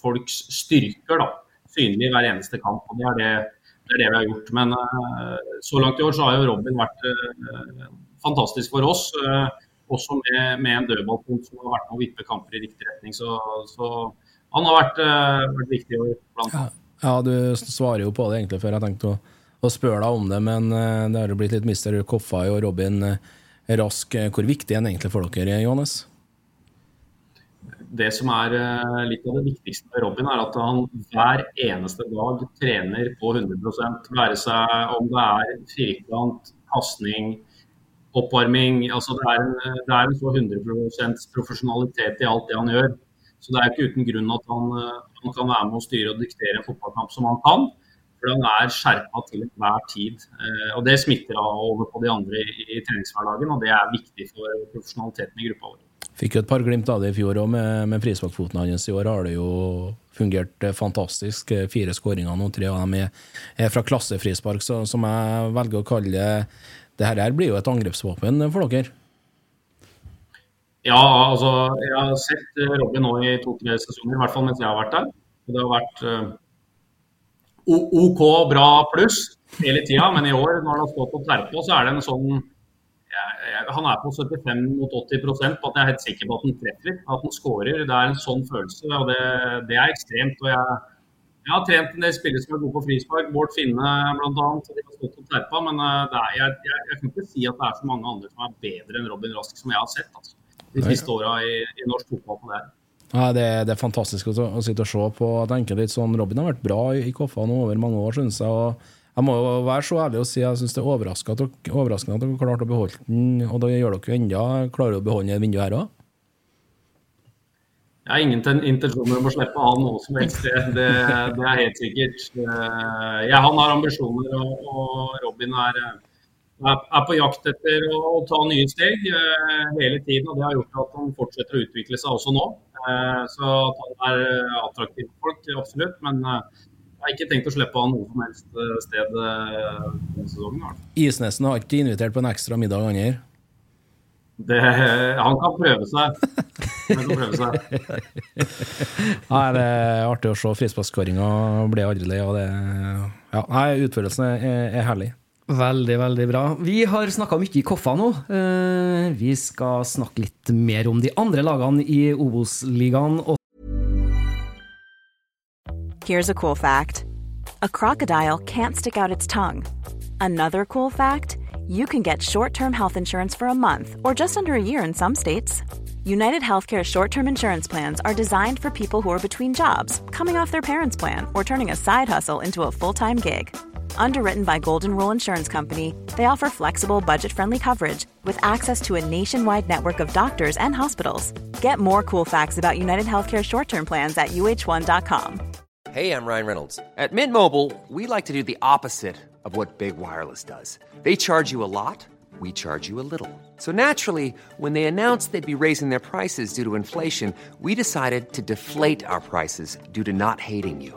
folks styrker da, synlig i hver eneste kamp. og Det er det, det, er det vi har gjort. Men eh, så langt i år så har jo Robin vært eh, fantastisk for oss. Også med, med en dødballpunkt som har vært med å vippe kamper i riktig retning. Så, så han har vært, vært viktig i år. Blant ja, ja, du svarer jo på det egentlig før jeg tenkte å, å spørre deg om det, men det har jo blitt litt Mister Koffa og Robin Rask. Hvor viktig er den egentlig for dere, Johannes? Det som er eh, litt av det viktigste med Robin, er at han hver eneste dag trener på 100% Være seg om det er firkant, pasning, oppvarming. altså Det er en, det er en så 100% profesjonalitet i alt det han gjør. Så det er ikke uten grunn at han, eh, han kan være med å styre og diktere en fotballkamp som han kan. For han er skjerpa til enhver tid. Eh, og Det smitter av over på de andre i, i treningshverdagen, og det er viktig for profesjonaliteten i gruppa vår. Fikk jo et par glimt av det i fjor òg, med, med frisparkfoten hans. I år har det jo fungert eh, fantastisk. Eh, fire skåringer nå, tre av dem er, er fra klassefrispark, så, som jeg velger å kalle det. Det her blir jo et angrepsvåpen for dere? Ja, altså jeg har sett Robin nå i to-tre sesonger, i hvert fall mens jeg har vært der. Det har vært OK bra pluss hele tida, men i år når han har stått og terpa, så er det en sånn jeg, jeg, Han er på 75 mot 80 på at jeg er helt sikker på at han treffer, at han skårer. Det er en sånn følelse, og det, det er ekstremt. og jeg, jeg har trent en del spillere som er gode på frispark, Bård Finne bl.a. Men eh, er, jeg, jeg, kan ikke si at det er så mange andre som er bedre enn Robin Rask som jeg har sett altså, de siste åra i, i norsk fotball på det her. Ja, det, det, er fantastisk å, å, sitte og se på. Jeg tenker litt sånn, Robin har vært bra i, i Koffa nå over mange år, synes jeg. og jeg må jo være så ærlig å si jeg syns det er overraskende at, dere, dere klarte å beholde den. Og da gjør dere jo enda klarer å beholde det vinduet her òg? Jeg har ingen intensjoner om å slippe han noe som helst. Det, det, det, er helt sikkert. Eh, jeg, han har ambisjoner, og, og Robin er er på jakt etter å, ta nye steg eh, hele tiden. og Det har gjort at han fortsetter å utvikle seg også nå. Eh, så at han er eh, attraktiv for folk, absolutt. Men jeg har ikke tenkt å slippe han noe som helst sted denne sesongen. Isnesen har ikke invitert på en ekstra middag, han her? Det, han kan prøve seg. Han kan prøve seg. Nei, det er artig å se. Frisparkskåringa Blir aldri lei av det. Ja, utførelsen er, er herlig. Veldig, veldig bra. Vi har snakka mye i Koffa nå. Eh, vi skal snakke litt mer om de andre lagene i Obos-ligaen. Here's a cool fact. A crocodile can't stick out its tongue. Another cool fact, you can get short-term health insurance for a month or just under a year in some states. United Healthcare short-term insurance plans are designed for people who are between jobs, coming off their parents' plan, or turning a side hustle into a full-time gig. Underwritten by Golden Rule Insurance Company, they offer flexible, budget friendly coverage with access to a nationwide network of doctors and hospitals. Get more cool facts about United Healthcare short term plans at uh1.com. Hey, I'm Ryan Reynolds. At Mint Mobile, we like to do the opposite of what Big Wireless does. They charge you a lot, we charge you a little. So naturally, when they announced they'd be raising their prices due to inflation, we decided to deflate our prices due to not hating you.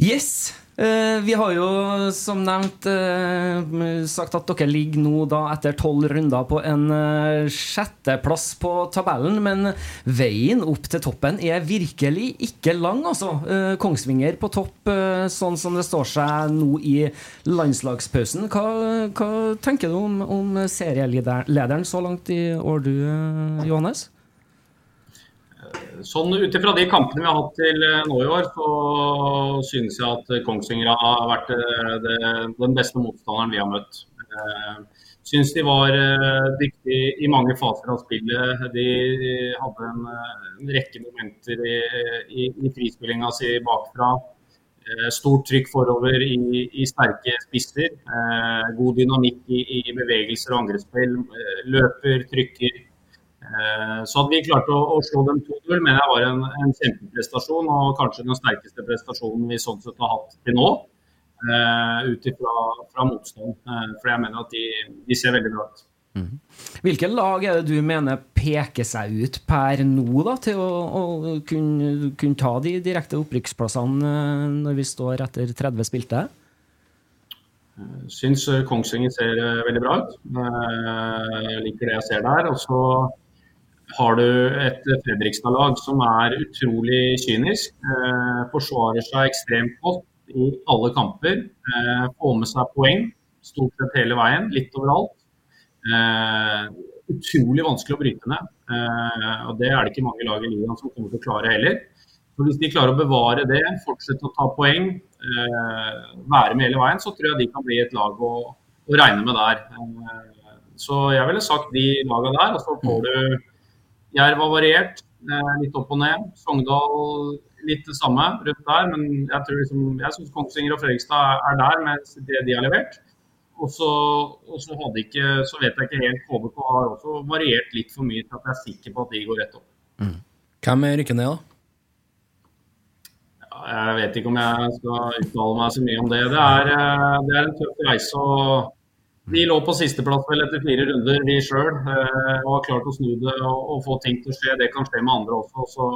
Yes! Eh, vi har jo som nevnt eh, sagt at dere ligger nå da etter tolv runder på en eh, sjetteplass på tabellen, men veien opp til toppen er virkelig ikke lang, altså. Kongsvinger på topp sånn som det står seg nå i landslagspausen. Hva, hva tenker du om, om serielederen så langt i år, du, Johannes? Sånn Ut ifra de kampene vi har hatt til eh, nå i år, så synes jeg at Kongsvinger har vært eh, det, den beste motstanderen vi har møtt. Eh, synes de var dyktige i mange faser av spillet. De hadde en, en rekke momenter i, i, i frispillinga si bakfra. Stort trykk forover i, i sterke spisser. God dynamikk i, bevegelser og angrepsspill. Løper, trykker. Eh, så at vi klarte å, å slå dem 2-0, mener jeg var en, en, kjempeprestasjon. Og kanskje den sterkeste prestasjonen vi sånn sett har hatt til nå. Uh, Ut ifra motstand. Uh, for jeg mener at de, de ser veldig bra ut. Mm. Hvilke lag er det du mener peker seg ut per nå da, til å, å kunne, kunne, ta de direkte opprykksplassene når vi står etter 30 spilte? Syns Kongsvinger ser veldig bra ut. Jeg liker det jeg ser der. Og så har du et Fredrikstad-lag som er utrolig kynisk. Eh, forsvarer seg ekstremt godt i alle kamper. Eh, får med seg poeng stort sett hele veien, litt overalt. Eh, utrolig vanskelig å bryte ned. Eh, og Det er det ikke mange lag i ligaen som kommer til å klare heller. Så Hvis de klarer å bevare det, fortsette å ta poeng, eh, være med hele veien, så tror jeg de kan bli et lag å, å regne med der. Eh, så jeg ville sagt de lagene der. Og så får du Jerv har variert, eh, litt opp og ned. Sogndal litt det samme rundt der. Men jeg tror liksom, jeg syns Kongsvinger og Fredrikstad er der med det de har levert. Og så, hadde ikke, så vet jeg ikke helt KBK har også variert litt for mye til at jeg er sikker på at de går rett opp. Mm. Hvem rykker ned, da? Jeg vet ikke om jeg skal uttale meg så mye om det. Det er, eh, det er en tøff reise. og de lå på sisteplass vel etter fire runder, vi sjøl. Eh, og har klart å snu det og, og, få ting til å skje. Det kan skje med andre også. Så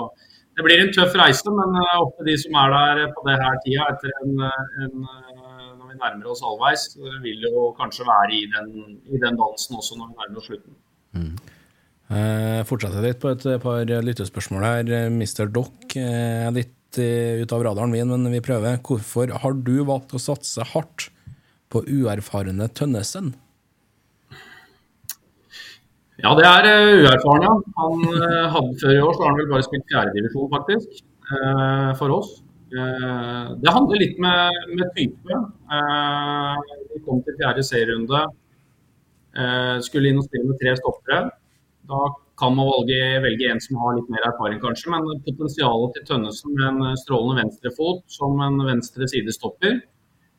det blir en tøff reise, men uh, ofte de som er der på det her tida etter en, en når vi nærmer oss halvveis, vil jo kanskje være i den, i den dansen også når vi nærmer oss slutten. Mm. Eh, fortsetter litt på et par lyttespørsmål her. Mr. Dock er litt ut av radaren min, men vi prøver. Hvorfor har du valgt å satse hardt på uerfarne Tønnesen? Ja, det er uh, uerfaren, ja. Han uh, hadde Før i år så har han vel bare spilt fjerdedivisjon, faktisk, uh, for oss. Det handler litt med, med type. vi kom til fjerde serierunde. skulle inn og spille med tre stoppere. Da kan man velge, velge, en som har litt mer erfaring, kanskje. Men potensialet til Tønnesen med en strålende venstrefot som en venstre sidestopper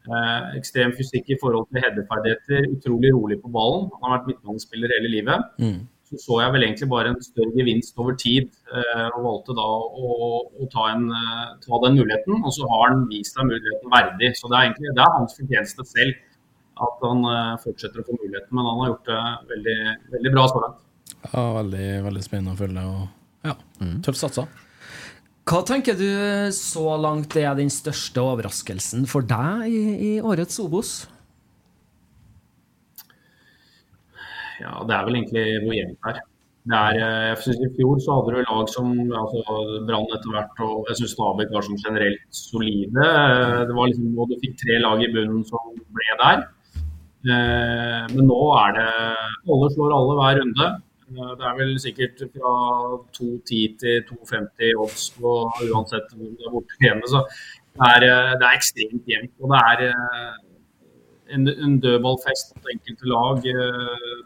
Eh, ekstrem fysikk i forhold til headerferdigheter, utrolig rolig på ballen. Han har vært midtbanespiller hele livet. Mm. Så så jeg vel egentlig bare en større gevinst over tid, eh, og valgte da å, å ta, en, eh, ta, den muligheten. Og så har han vist seg muligheten verdig. Så det er egentlig det er hans fortjeneste selv at han eh, fortsetter å få muligheten. Men han har gjort det veldig, veldig bra så langt. Ja, veldig, veldig spennende å følge. Og ja, mm. tøft satsa. Hva tenker du så langt er den største overraskelsen for deg i, i årets Obos? Ja, det er vel egentlig hvor jevnt det er. Er jeg synes I fjor så hadde du lag som altså, Brann etter hvert, og jeg syns Stabæk var som generelt solide. Det var liksom, og Du fikk tre lag i bunnen som ble der. Eh, men nå er det Alle slår alle hver runde. Eh, det er vel sikkert fra 2,10 til 2,50 odds på uansett hvor det er borte hjemme. Så det er, eh, det er ekstremt jevnt. Og det er eh, en, en dødballfest på enkelte lag,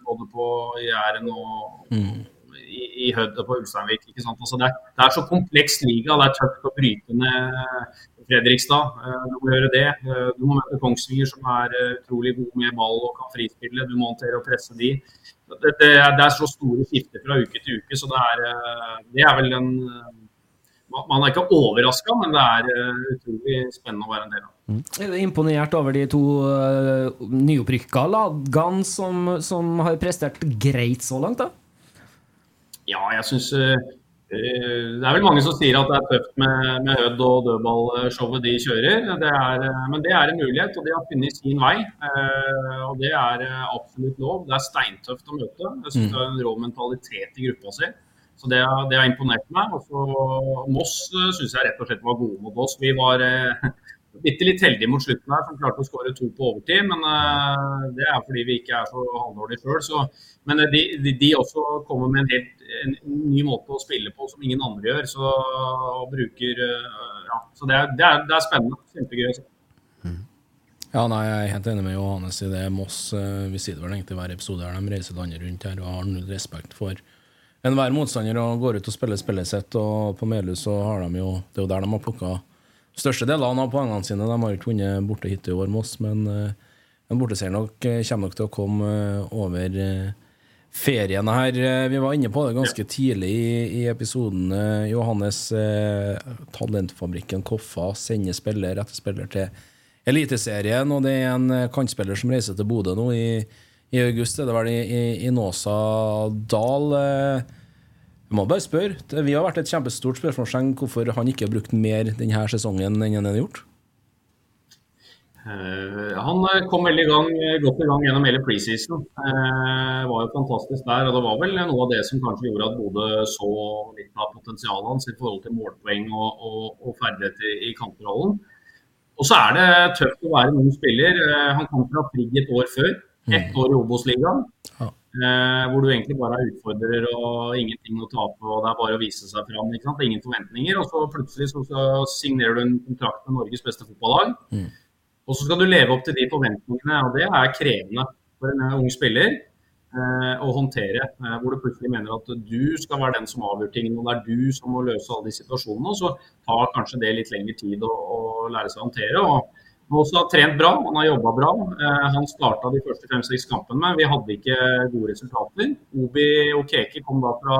både på Jæren og mm. i, i Hødd og på Ulsteinvik. Altså det, er, det, er, så kompleks liga. Det er tøft å bryte ned Fredrikstad. Du må gjøre det. Du må møte Kongsvinger, som er utrolig gode med ball og kan frispille. Du må håndtere og presse de det, det, det, er så store skifter fra uke til uke, så det er, eh, det er vel en eh, man er ikke overraska, men det er uh, utrolig spennende å være en del av. Mm. Er imponert over de to uh, nyopprykka lagene som, som, har prestert greit så langt, da? Ja, jeg syns uh, Det er vel mange som sier at det er tøft med, med Hødd og dødballshowet de kjører. Det er, men det er en mulighet, og de har funnet sin vei. Og Det er absolutt lov. Det er steintøft å møte. Jeg syns det er en rå mentalitet i gruppa si. Så det, det, har imponert meg. Og så Moss syns jeg rett og slett var gode mot oss. Vi var bitte litt heldige mot slutten her, som klarte å skåre to på overtid. Men uh, det er fordi vi ikke er så halvdårlige sjøl. Men uh, de, de, de, også kommer med en helt en ny måte å spille på som ingen andre gjør. Så, bruker uh, ja, så det er, det, er, det er, spennende. Kjempegøy å. Mm. Ja, nei, Jeg er helt enig med Johannes i det. Moss vi sier det vel egentlig hver episode her, de reiser landet rundt her og har null respekt for enhver motstander og går ut og spiller spillet sitt. Og på Melhus så har de jo Det er jo der de har plukka største delene av poengene sine. De har ikke vunnet borte hit i år med oss, men uh, en borteseier nok, uh, kommer nok til å komme uh, over feriene her. Vi var inne på det ganske tidlig i, i episoden. Johannes, talentfabrikken Koffa sender spiller etter spiller til Eliteserien, og det er en kantspiller som reiser til Bodø nå i, i august. Det er det vel i, i, i Nåsa Dal. Jeg må bare spørre, Vi har vært et kjempestort spørsmålstegn hvorfor han ikke har brukt mer denne sesongen enn han har gjort? Uh, han eh, kom veldig gang, godt i gang gjennom hele preseason. Det var jo fantastisk der. og Det var vel noe av det som kanskje gjorde at Bodø så litt av potensialet hans i forhold til målpoeng og, og, og ferdigheter i, i kamprollen. Og så er det tøft å være en ung spiller. Han kom fra Frigg et år før. Ett år i Obos-ligaen. Eh, hvor du egentlig bare er utfordrer og ingenting å tape. og Det er bare å vise seg fram. ikke sant? Ingen forventninger. Og så plutselig så, så signerer du en kontrakt med Norges beste fotballag. Mm. Og så skal du leve opp til de forventningene, og det er krevende for en ung spiller eh, å håndtere. Eh, hvor du plutselig mener at du skal være den som avgjør tingene, og det er du som må løse alle de situasjonene. Og så tar kanskje det litt lengre tid å, å lære seg å håndtere. og også har trent bra, han har jobba bra. Eh, han starta de første fem-seks kampene, vi hadde ikke gode resultater. Obi Okeke kom da fra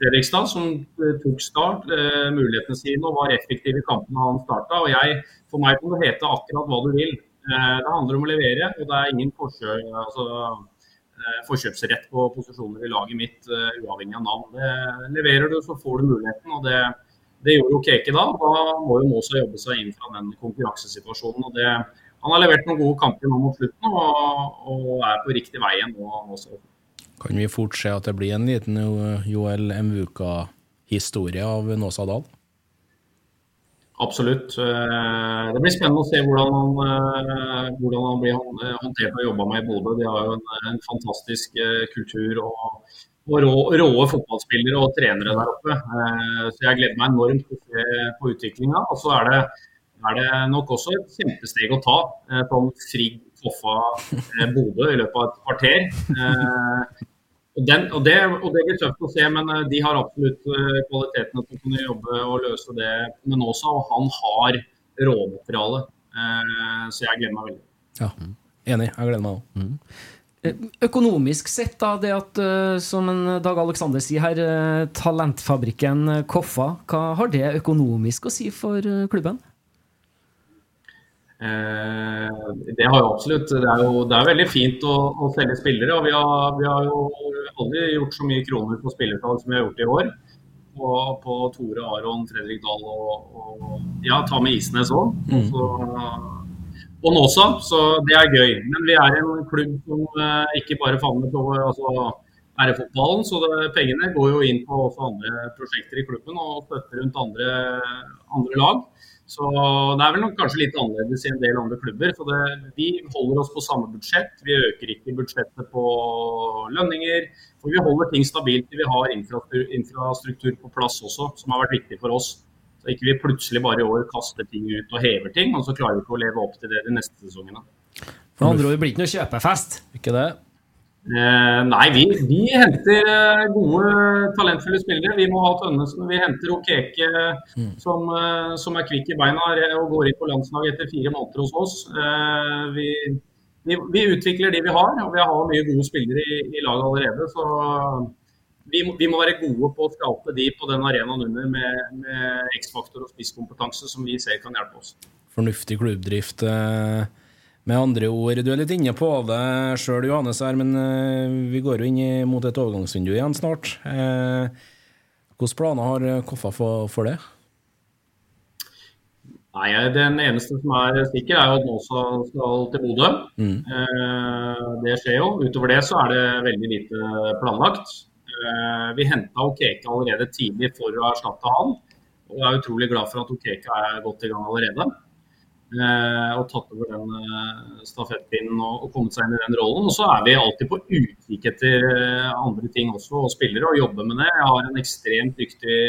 Fredrikstad, som eh, tok start, eh, mulighetene sine og var effektiv i kampene han starta. Og jeg, for meg kan det hete akkurat hva du vil. Det handler om å levere, og det er ingen forskjell, altså, forkjøpsrett på posisjoner i laget mitt, uavhengig av navn. Det leverer du, så får du muligheten. og det det gjorde jo Keke da. Da må jo Måsa jobbe seg inn fra den konkurransesituasjonen. og det, Han har levert noen gode kamper nå mot slutten og, og er på riktig vei nå. Også. Kan vi fort se at det blir en liten Joel Mvuka-historie av Nåsa Dahl? Absolutt. Eh, det blir spennende å se hvordan han, eh, hvordan han blir håndtert og jobba med i Bodø. De har jo en, en fantastisk eh, kultur og og rå, råe fotballspillere og trenere der oppe. Eh, så jeg gleder meg enormt til å se på utviklinga. Og så er det, er det, nok også et kjempesteg å ta. Eh, sånn Frigg, Koffa, eh, Bodø i løpet av et kvarter. Og, den, og, det, og, det, blir tøft å se, men de har absolutt kvalitetene til å kunne jobbe og løse det med Nåsa. Og han har råmateriale. Så jeg gleder meg veldig. Ja, enig. Jeg gleder meg òg. Mm. Økonomisk sett, da, det at, uh, som Dag Alexander sier her, talentfabrikken Koffa, hva har det økonomisk å si for klubben? det har jo absolutt. Det er jo det er veldig fint å, å selge spillere. og vi har, vi har, jo aldri gjort så mye kroner på spillertall som vi har gjort i år. På, på Tore Aron, Fredrik Dahl og, og ja, ta med Isnes òg. Mm og Nåsa, så det er gøy. Men vi er en klubb som uh, ikke bare favner på altså, RF-fotballen, så det, pengene går jo inn på også andre prosjekter i klubben og støtter rundt andre, andre lag. Så det er vel kanskje litt annerledes i en del andre klubber. for det, Vi holder oss på samme budsjett. Vi øker ikke budsjettet på lønninger. For vi holder ting stabilt til vi har infrastruktur på plass også, som har vært viktig for oss. Så ikke vi plutselig bare i år kaster ting ut og hever ting, og så klarer vi ikke å leve opp til det de neste sesongene. For andre ord blir ikke noe kjøpefest? Ikke det? Eh, nei, vi, vi, henter eh, gode, talentfulle spillere. Vi må ha Tønnesen. Vi henter Okeke, mm. som, eh, som, er kvikk i beina og går inn på landslaget etter fire måneder hos oss. Eh, vi, vi, vi, utvikler de vi har, og vi har mye gode spillere i, i laget allerede. Så vi må, vi må, være gode på å skape de på den arenaen under med, med X-faktor og spisskompetanse som vi ser kan hjelpe oss. Fornuftig klubbdrift. Eh, med andre ord, du er litt inne på det sjøl, Johannes, her, men eh, vi går jo inn mot et overgangsvindu igjen snart. Eh, Hvilke planer har Koffa for, for det? Nei, Den eneste som er sikker, er jo at Nåsa skal til Bodø. Mm. Eh, det skjer jo. Utover det så er det veldig lite planlagt. Eh, vi henta Okeke allerede tidlig for å erstatte han. Og jeg er utrolig glad for at Okeke er godt i gang allerede. Eh, og tatt over den eh, stafettpinnen og, kommet seg inn i den rollen. Og så er vi alltid på utkikk etter andre ting også, og spillere, og jobber med det. Jeg har en ekstremt dyktig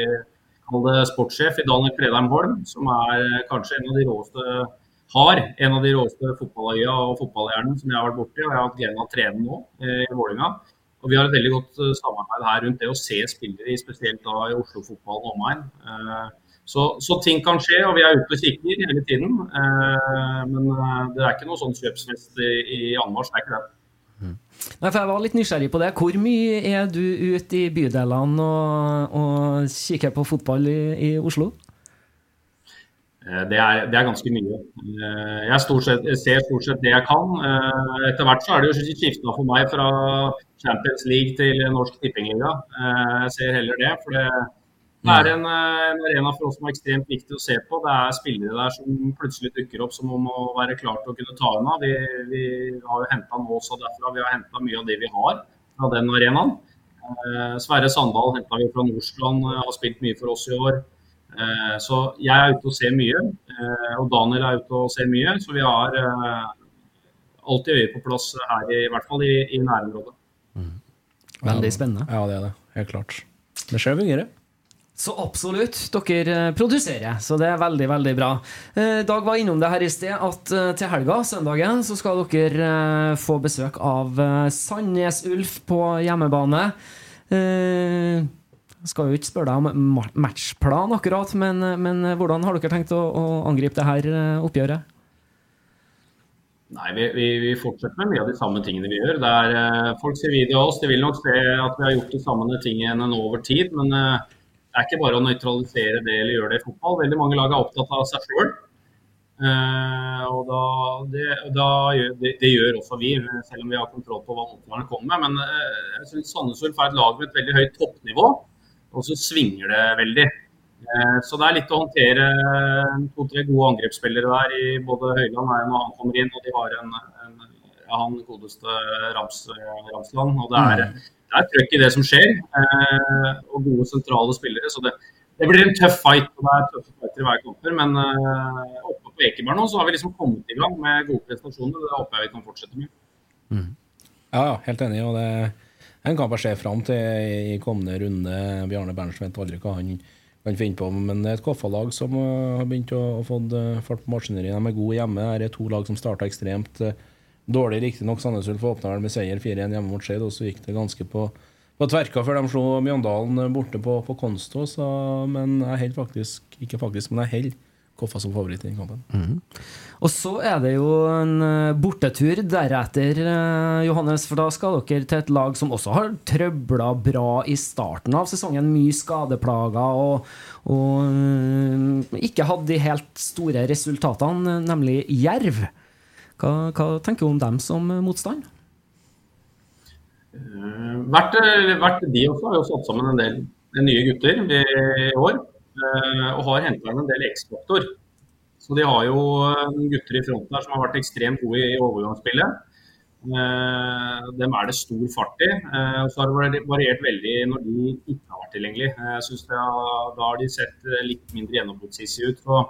sportssjef i Daniel Fredheim Holm, som er kanskje en av de råeste har en av de råeste fotballøya og fotballhjernene som jeg har vært borti. Og jeg har hatt gleden av å trene nå i Vålinga. Og vi har et veldig godt eh, samarbeid her rundt det å se spillere, spesielt da i Oslo-fotballen og omegn. Så, så, ting kan skje, og vi er ute og kikker hele tiden. Men det er ikke noe sånn kjøpsfest i, anmarsj, det er ikke det. Nei, for Jeg var litt nysgjerrig på det. Hvor mye er du ute i bydelene og, og kikker på fotball i, i Oslo? Eh, det er, det er, ganske mye. Eh, jeg, stort sett, ser stort sett det jeg kan. Eh, etter hvert så er det jo skifta for meg fra Champions League til Norsk Tippingliga. Jeg ser heller det. for det er en, en, arena for oss som er ekstremt viktig å se på. Det er spillere der som plutselig dukker opp som om å være klar til å kunne ta unna. Vi, vi har jo henta Nåsa derfra, vi har henta mye av det vi har fra den arenaen. Sverre Sandal henta vi fra Nordstrand, har spilt mye for oss i år. Eh, så jeg er ute og ser mye. Eh, og Daniel er ute og ser mye. Så vi har eh, alltid øye på plass her, i, i hvert fall i, i nærområdet. Mm. Veldig spennende. Ja, det er det. Helt klart. Det skjer fungere. Så absolutt. Dere produserer, så det er veldig, veldig bra. Eh, Dag var innom det her i sted, at til helga, søndagen, så skal dere få besøk av Sandnes Ulf på hjemmebane. Skal jo ikke spørre deg om matchplan akkurat, men, men hvordan har dere tenkt å, å angripe det her oppgjøret? Nei, vi, vi, vi, fortsetter med mye av de samme tingene vi gjør. Der, folk ser video av oss. De vil nok se at vi har gjort de samme tingene nå over tid. men det er ikke bare å nøytralisere det eller gjøre det i fotball. Veldig mange lag er opptatt av seg sjøl. Eh, og da, det, da det, det, gjør også vi, selv om vi har kontroll på hva motstanderne kommer med. Men jeg synes Sandnes Ulf er et lag med et veldig høyt toppnivå, og så svinger det veldig. Uh, så det er litt å håndtere to-tre gode angrepsspillere der i både Høyland er når han kommer inn, og de har en, en han godeste Rams, Ramsland. og det er mm det er trøkk i det som skjer, eh, og gode sentrale spillere. Så det, det, blir en tøff fight. og det er tøffe fighter i hver kamper, Men eh, oppe på Ekeberg nå så har vi liksom kommet i gang med gode prestasjoner. og Det håper jeg vi kan fortsette med. Mm. Ja, helt enig. og det en kan bare se fram til i kommende runde. Bjarne Berntsen vet aldri hva han kan finne på. Men det er et Koffa-lag som har begynt å få fart på maskineriet. De er gode hjemme. Det er to lag som starta ekstremt Dårlig riktignok. Sandnes Ulf åpna vel med seier 4-1 hjemme mot Skeid, og så gikk det ganske på, på tverka før de slo Mjøndalen borte på, på Konstå. Men jeg holder faktisk Ikke faktisk, men jeg holder Koffa som favoritt i den kampen. Mm. Og så er det jo en eh, bortetur deretter, eh, Johannes. For da skal dere til et lag som også har trøbla bra i starten av sesongen. Mye skadeplager og, og eh, ikke hadde de helt store resultatene, nemlig Jerv. Hva, hva tenker du om dem som motstand? Hvert, vært, de også har jo satt sammen en del nye gutter i år. Uh, og har henta inn en del X-faktor. Så de har jo gutter i front der som har vært ekstremt gode i overgangsspillet. Uh, dem er det stor fart i. og så har det variert veldig når de ikke har vært tilgjengelig. Jeg synes Da har de sett litt mindre gjennombruddshissige ut. Så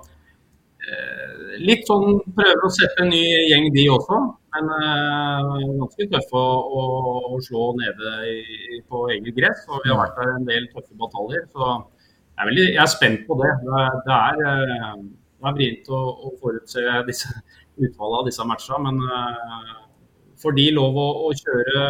Eh, litt sånn prøver å sette en ny gjeng, de også. Men ganske tøffe å, å, slå nede i, på eget gress. Og vi har vært der en del tøffe bataljer. Så jeg er, veldig, jeg er spent på det. Det det er, eh, det er vrient å, å, forutse disse, utfallet av disse matchene. Men uh, får de lov å, å, kjøre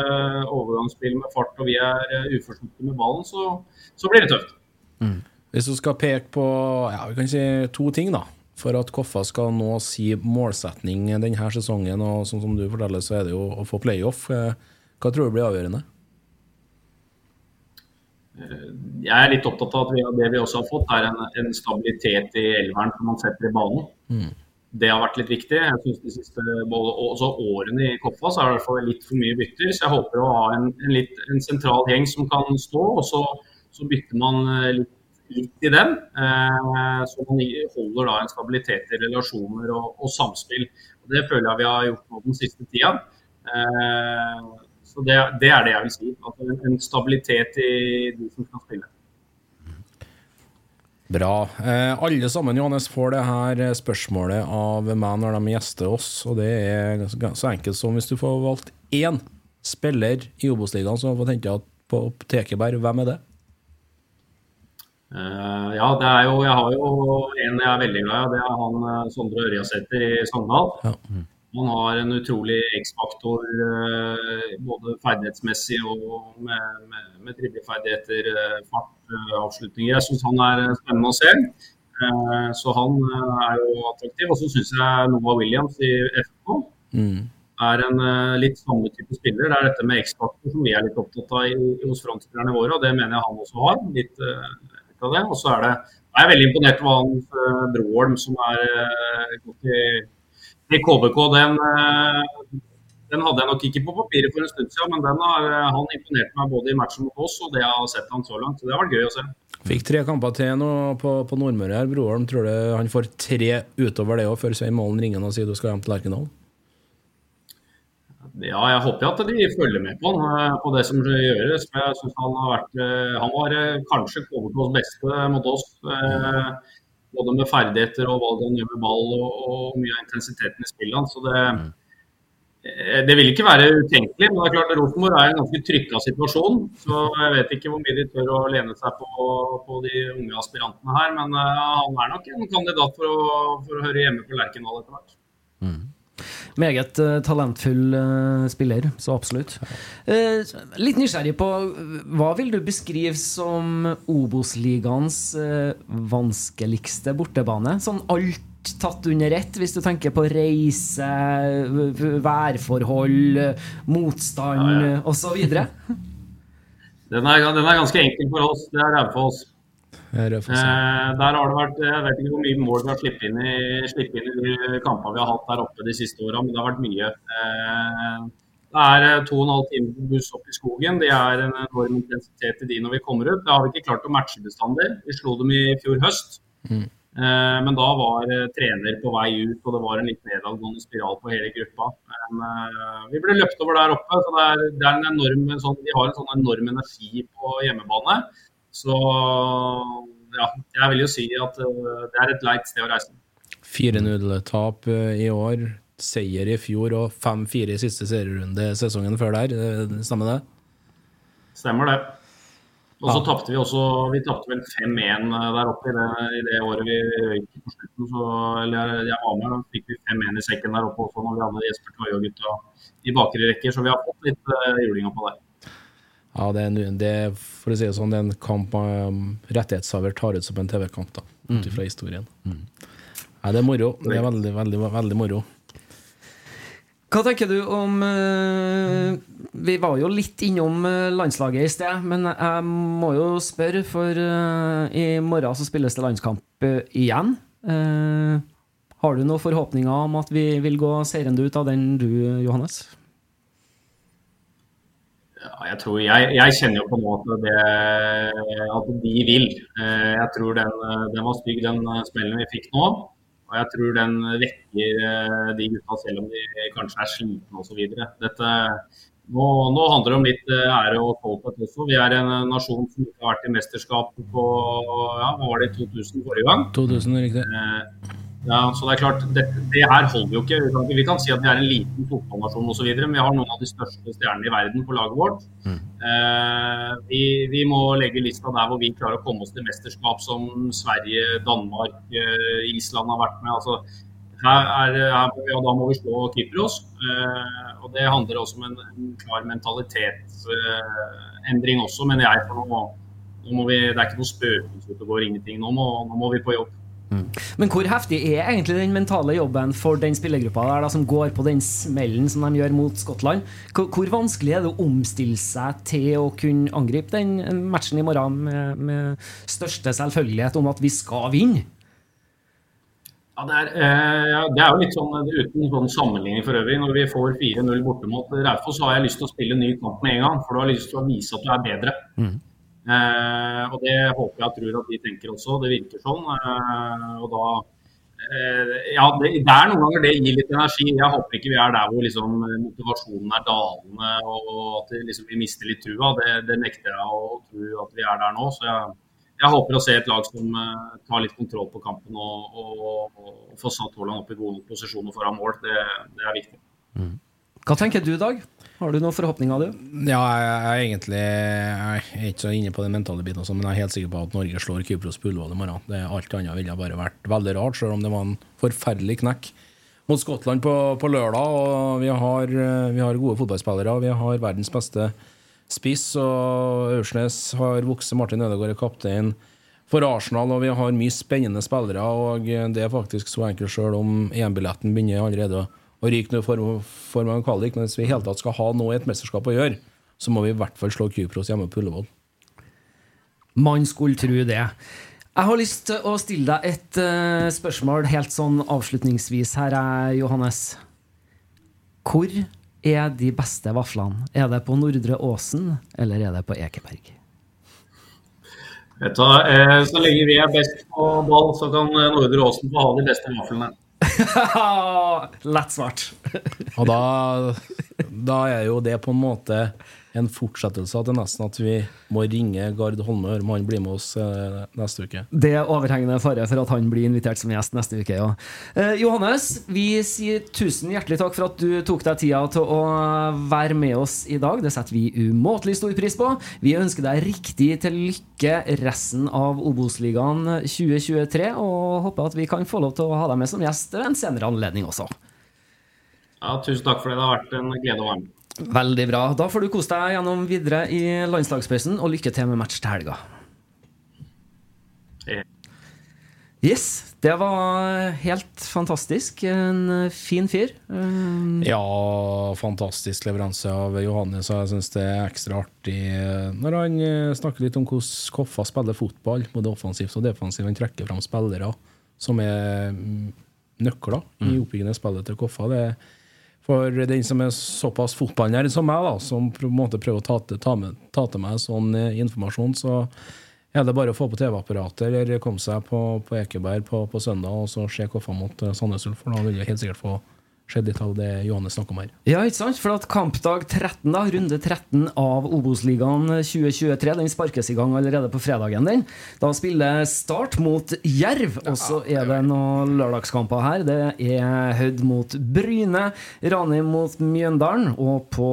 overgangsspill med fart, og vi er uforsiktige med ballen, så, så, blir det tøft. Mm. Hvis du skal peke på ja, vi kan si to ting, da for at Koffa skal nå si målsetning denne sesongen, og sånn som du forteller, så er det jo å få playoff. Eh, hva tror du blir avgjørende? Eh, jeg er litt opptatt av at vi, det vi også har fått, er en, en stabilitet i elveren som man setter i banen. Mm. Det har vært litt viktig. Jeg synes de siste også årene i Koffa så er det i hvert fall litt for mye bytter. Så jeg håper å ha en, en, litt, en sentral gjeng som kan stå. og så så bytter man litt, litt i den. Så man holder da en stabilitet i relasjoner og, og samspill. Og det føler jeg vi har gjort nå den siste tida. Så det, det, er det jeg vil si. Altså en stabilitet i de som skal spille. Bra. Eh, alle sammen Johannes, får det her spørsmålet av meg når de gjester oss. Og det er så enkelt som hvis du får valgt én spiller i Obos-ligaen som har fått henta på Tekeberg, hvem er det? Uh, ja, det er jo, jeg har jo en jeg er veldig glad i. Det er han eh, Sondre Ørjasæter i Sogndal. Ja. Mm. Han har en utrolig X-faktor uh, både ferdighetsmessig og med, med, med dribleferdigheter, fart, avslutninger. Jeg syns han er spennende å se. Så han er jo attraktiv. Og så syns jeg Noah Williams i FK mm er en litt samme type spiller. Det er dette med X-faktor som vi er litt opptatt av i, hos frontspillerne våre, og det mener jeg han også har. litt, av det. Og så er det jeg er veldig imponert over han Broholm, som er gått i, i KBK. Den, den, hadde jeg nok ikke på papiret for en stund siden, men den har han imponert meg både i matchen mot oss og det jeg har sett han så langt. Så det har vært gøy å se. Fikk tre kamper til nå på, på Nordmøre her. Broholm, tror du han får tre utover det òg, før Svein Målen ringer og sier du skal hjem til Lerkendal? Ja, jeg håper at de følger med på han eh, på det som gjøres. Jeg synes Han har vært, eh, han var eh, kanskje KBKs beste mot oss. Både med ferdigheter og valg han gjør med ball og, og, mye av intensiteten i spillet. Så det, det vil ikke være utenkelig. Men det er klart Rosenborg er i en ganske trykka situasjon. Så jeg vet ikke hvor mye de tør å lene seg på, på de unge aspirantene her. Men han er nok en kandidat for å, for å høre hjemme på Lerkendal etter hvert. Mm. Meget uh, talentfull uh, spiller, så absolutt. Uh, litt nysgjerrig på hva vil du beskrive som Obos-ligaens vanskeligste bortebane? Sånn alt tatt under ett, hvis du tenker på reise, værforhold, motstand ja, ja. osv.? Den, den er ganske enkel for oss. Det er Raufoss. Eh, der har det vært Jeg vet ikke hvor mye mål vi har sluppet inn, inn, i de kampene vi har hatt der oppe de siste åra, men det har vært mye. Eh, det er eh, to og en halv time på buss opp i skogen. Det er en enorm intensitet i de når vi kommer ut. Det har vi ikke klart å matche bestandig. Vi slo dem i fjor høst. Mm. Eh, men da var eh, trener på vei ut, og det var en litt nedadgående spiral på hele gruppa. Men eh, vi ble løpt over der oppe. så det er, det er en enorm, sånn, De har en sånn enorm energi på hjemmebane. Så ja, jeg vil jo si at uh, det er et leit sted å reise. 4-0-tap uh, i år, seier i fjor og 5-4 i siste serierunde sesongen før der. Uh, stemmer det? Stemmer det. Og så ja. tapte vi også Vi tapte vel 5-1 der oppe i det, i det, året vi røyk på slutten. Så, eller jeg var med, da fikk vi 5-1 i sekken der oppe også når vi hadde Jesper Toje og gutta i bakre rekker. Så vi har fått litt uh, julinga på der. Ja, det er, en, det er, for å si det sånn, det er en kamp um, rettighetshaver tar ut som en TV-kamp, da, ut mm. fra historien. Mm. Ja, det er moro. Det er veldig, veldig, veldig moro. Hva tenker du om uh, Vi var jo litt innom uh, landslaget i sted, men jeg må jo spørre, for uh, i morgen så spilles det landskamp igjen. har du noen forhåpninger om at vi vil gå seirende ut av den, du, Johannes? Ja, jeg, tror, jeg, jeg, kjenner jo på nå at, det, at de vil. Eh, jeg tror den, den var stygg, den eh, smellen vi fikk nå. Og jeg tror den vekker eh, de gutta selv om de kanskje er slitne osv. Nå, nå handler det om litt ære og stolthet også. Vi er en nasjon som ikke har vært i mesterskap på ja, hva var det, 2000 forrige gang. 2000, riktig. Ja, så det er klart, det, det her holder jo ikke. Vi kan, si at vi er en liten fotballnasjon osv., men vi har noen av de største stjernene i verden på laget vårt. Mm. Eh, vi, vi, må legge lista der hvor vi klarer å komme oss til mesterskap som Sverige, Danmark, eh, Island har vært med. Altså, her er, her, ja, da må vi slå Kypros. Eh, og det handler også om en, en klar mentalitetsendring også, mener jeg. for nå, nå må vi, Det er ikke noe spøkelse ute og går ingenting. Nå må, nå må vi på jobb. Mm. Men hvor heftig er egentlig den mentale jobben for den spillergruppa der, da, som går på den smellen som de gjør mot Skottland? Hvor, hvor, vanskelig er det å omstille seg til å kunne angripe den matchen i morgen med, med største selvfølgelighet om at vi skal vinne? Ja, det, er, eh, det er jo litt sånn uten sånn sammenligning for øvrig. Når vi får 4-0 borte mot Raufoss, har jeg lyst til å spille ny kamp med en gang. For du har lyst til å vise at du er bedre. Mm. Eh, og det håper jeg og tror at de tenker også. Det virker sånn. Eh, og da eh, Ja, det, det, er noen ganger det gir litt energi. Jeg håper ikke vi er der hvor liksom, motivasjonen er dalende og at liksom, vi mister litt trua. Det, det, nekter jeg å tro at vi er der nå. så jeg jeg håper å se et lag som uh, tar litt kontroll på kampen og, og, og får satt Haaland opp i gode posisjoner foran mål. Det, det er viktig. Mm. Hva tenker du, Dag? Har du noen forhåpninger, du? Ja, jeg, er egentlig jeg er ikke så inne på den mentale biten, også, men jeg er helt sikker på at Norge slår Kypros på Ullevål i morgen. Det, alt annet ville bare vært veldig rart, selv om det var en forferdelig knekk mot Skottland på, på lørdag. Og vi har, vi har, gode fotballspillere. Vi har verdens beste spiss. og Aursnes har vokst. Martin Ødegaard er kaptein for Arsenal, og vi har mye spennende spillere. og Det er faktisk så enkelt, sjøl om EM-billetten begynner allerede å ryke form, form av kvalik. Men hvis vi i hele tatt skal ha noe i et mesterskap å gjøre, så må vi i hvert fall slå Kypros hjemme på Ullevål. Man skulle tro det. Jeg har lyst til å stille deg et uh, spørsmål helt sånn avslutningsvis her, Johannes. Hvor er de beste vaflene? Er det på Nordre Åsen, eller er det på Ekeberg? Vet du, eh, Så lenge vi er best på ball, så kan Nordre Åsen få ha de beste vaflene. Lett svart. og da, da er jo det på en måte en fortsettelse at det nesten at vi må ringe Gard Holme om han blir med oss eh, neste uke. Det er overhengende fare for at han blir invitert som gjest neste uke, ja. Eh, Johannes, vi sier tusen hjertelig takk for at du tok deg tida til å være med oss i dag. Det setter vi umåtelig stor pris på. Vi ønsker deg riktig til lykke resten av Obos-ligaen 2023, og håper at vi kan få lov til å ha deg med som gjest ved en senere anledning også. Ja, tusen takk for det. Det har vært en glede å være med. Veldig bra. Da får du kose deg gjennom videre i landslagspausen, og lykke til med match til helga. Yes, det var helt fantastisk. En fin fyr. Um, ja, fantastisk leveranse av Johannes. Og jeg syns det er ekstra artig når han eh, snakker litt om hvordan Koffa spiller fotball, både offensivt og defensivt. Han trekker fram spillere som er mm, nøkler i oppbyggende spillet til Koffa. Det er for den som er såpass fotballnerd som meg, da, som på en måte prøver å ta til, ta med, ta til meg sånn eh, informasjon, så er det bare å få på TV-apparatet eller komme seg på, på Ekeberg på, på, søndag og så se Koffa mot uh, Sandnes Ulf. For da vil jeg helt sikkert få skjedd litt av det Johannes snakker om her. Ja, ikke sant? For at kampdag 13, da, runde 13 av Obos-ligaen 2023, den sparkes i gang allerede på fredagen. den. Da spiller Start mot Jerv, og så er det noen lørdagskamper her. Det er Hødd mot Bryne, Ranheim mot Mjøndalen og, på,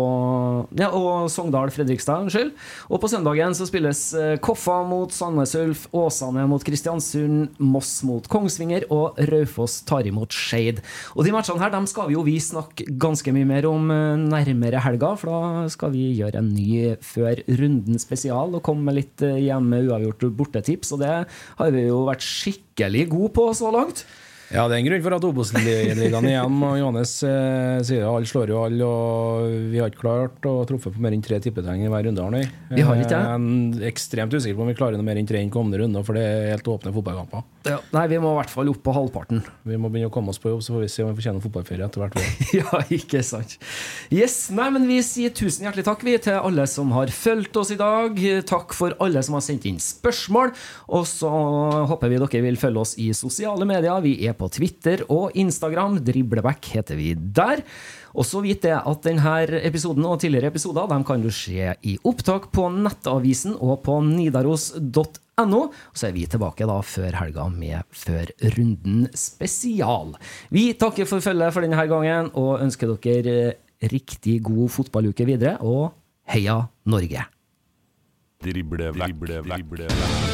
ja, og Sogndal-Fredrikstad. unnskyld. Og på søndagen så spilles eh, Koffa mot Sandnes Ulf, Åsane mot Kristiansund, Moss mot Kongsvinger og Raufoss tar imot Skeid. Og de matchene her de skal skal vi jo vi snakke ganske mye mer om eh, nærmere helga, for da skal vi gjøre en ny før runden spesial og komme med litt eh, hjemme uavgjort bortetips, og det har vi jo vært skikkelig gode på så langt. Ja, det er en grunn for at Obos-ligaen igjen og Johannes eh, sier alle slår jo alle, og vi har ikke klart å truffe på mer enn tre tippetegn i hver runde. Arne. Vi har ikke det. Er ekstremt usikker på om vi klarer noe mer enn tre i kommende runde, for det er helt åpne fotballkamper. Ja, nei, vi må i hvert fall opp på halvparten. Vi må begynne å komme oss på jobb, så får vi se om vi fortjener fotballferie etter hvert. ja, ikke sant. Yes, nei, men Vi sier tusen hjertelig takk vi til alle som har fulgt oss i dag. Takk for alle som har sendt inn spørsmål. Og så håper vi dere vil følge oss i sosiale medier. Vi er på Twitter og Instagram. Dribleback heter vi der. Og så vidt det at denne episoden og tidligere episoder de kan du se i opptak på Nettavisen og på nidaros.no. Og så er vi tilbake da før helga med Før runden spesial. Vi takker for følget for denne gangen og ønsker dere riktig god fotballuke videre. Og heia Norge! Drible, drible, drible.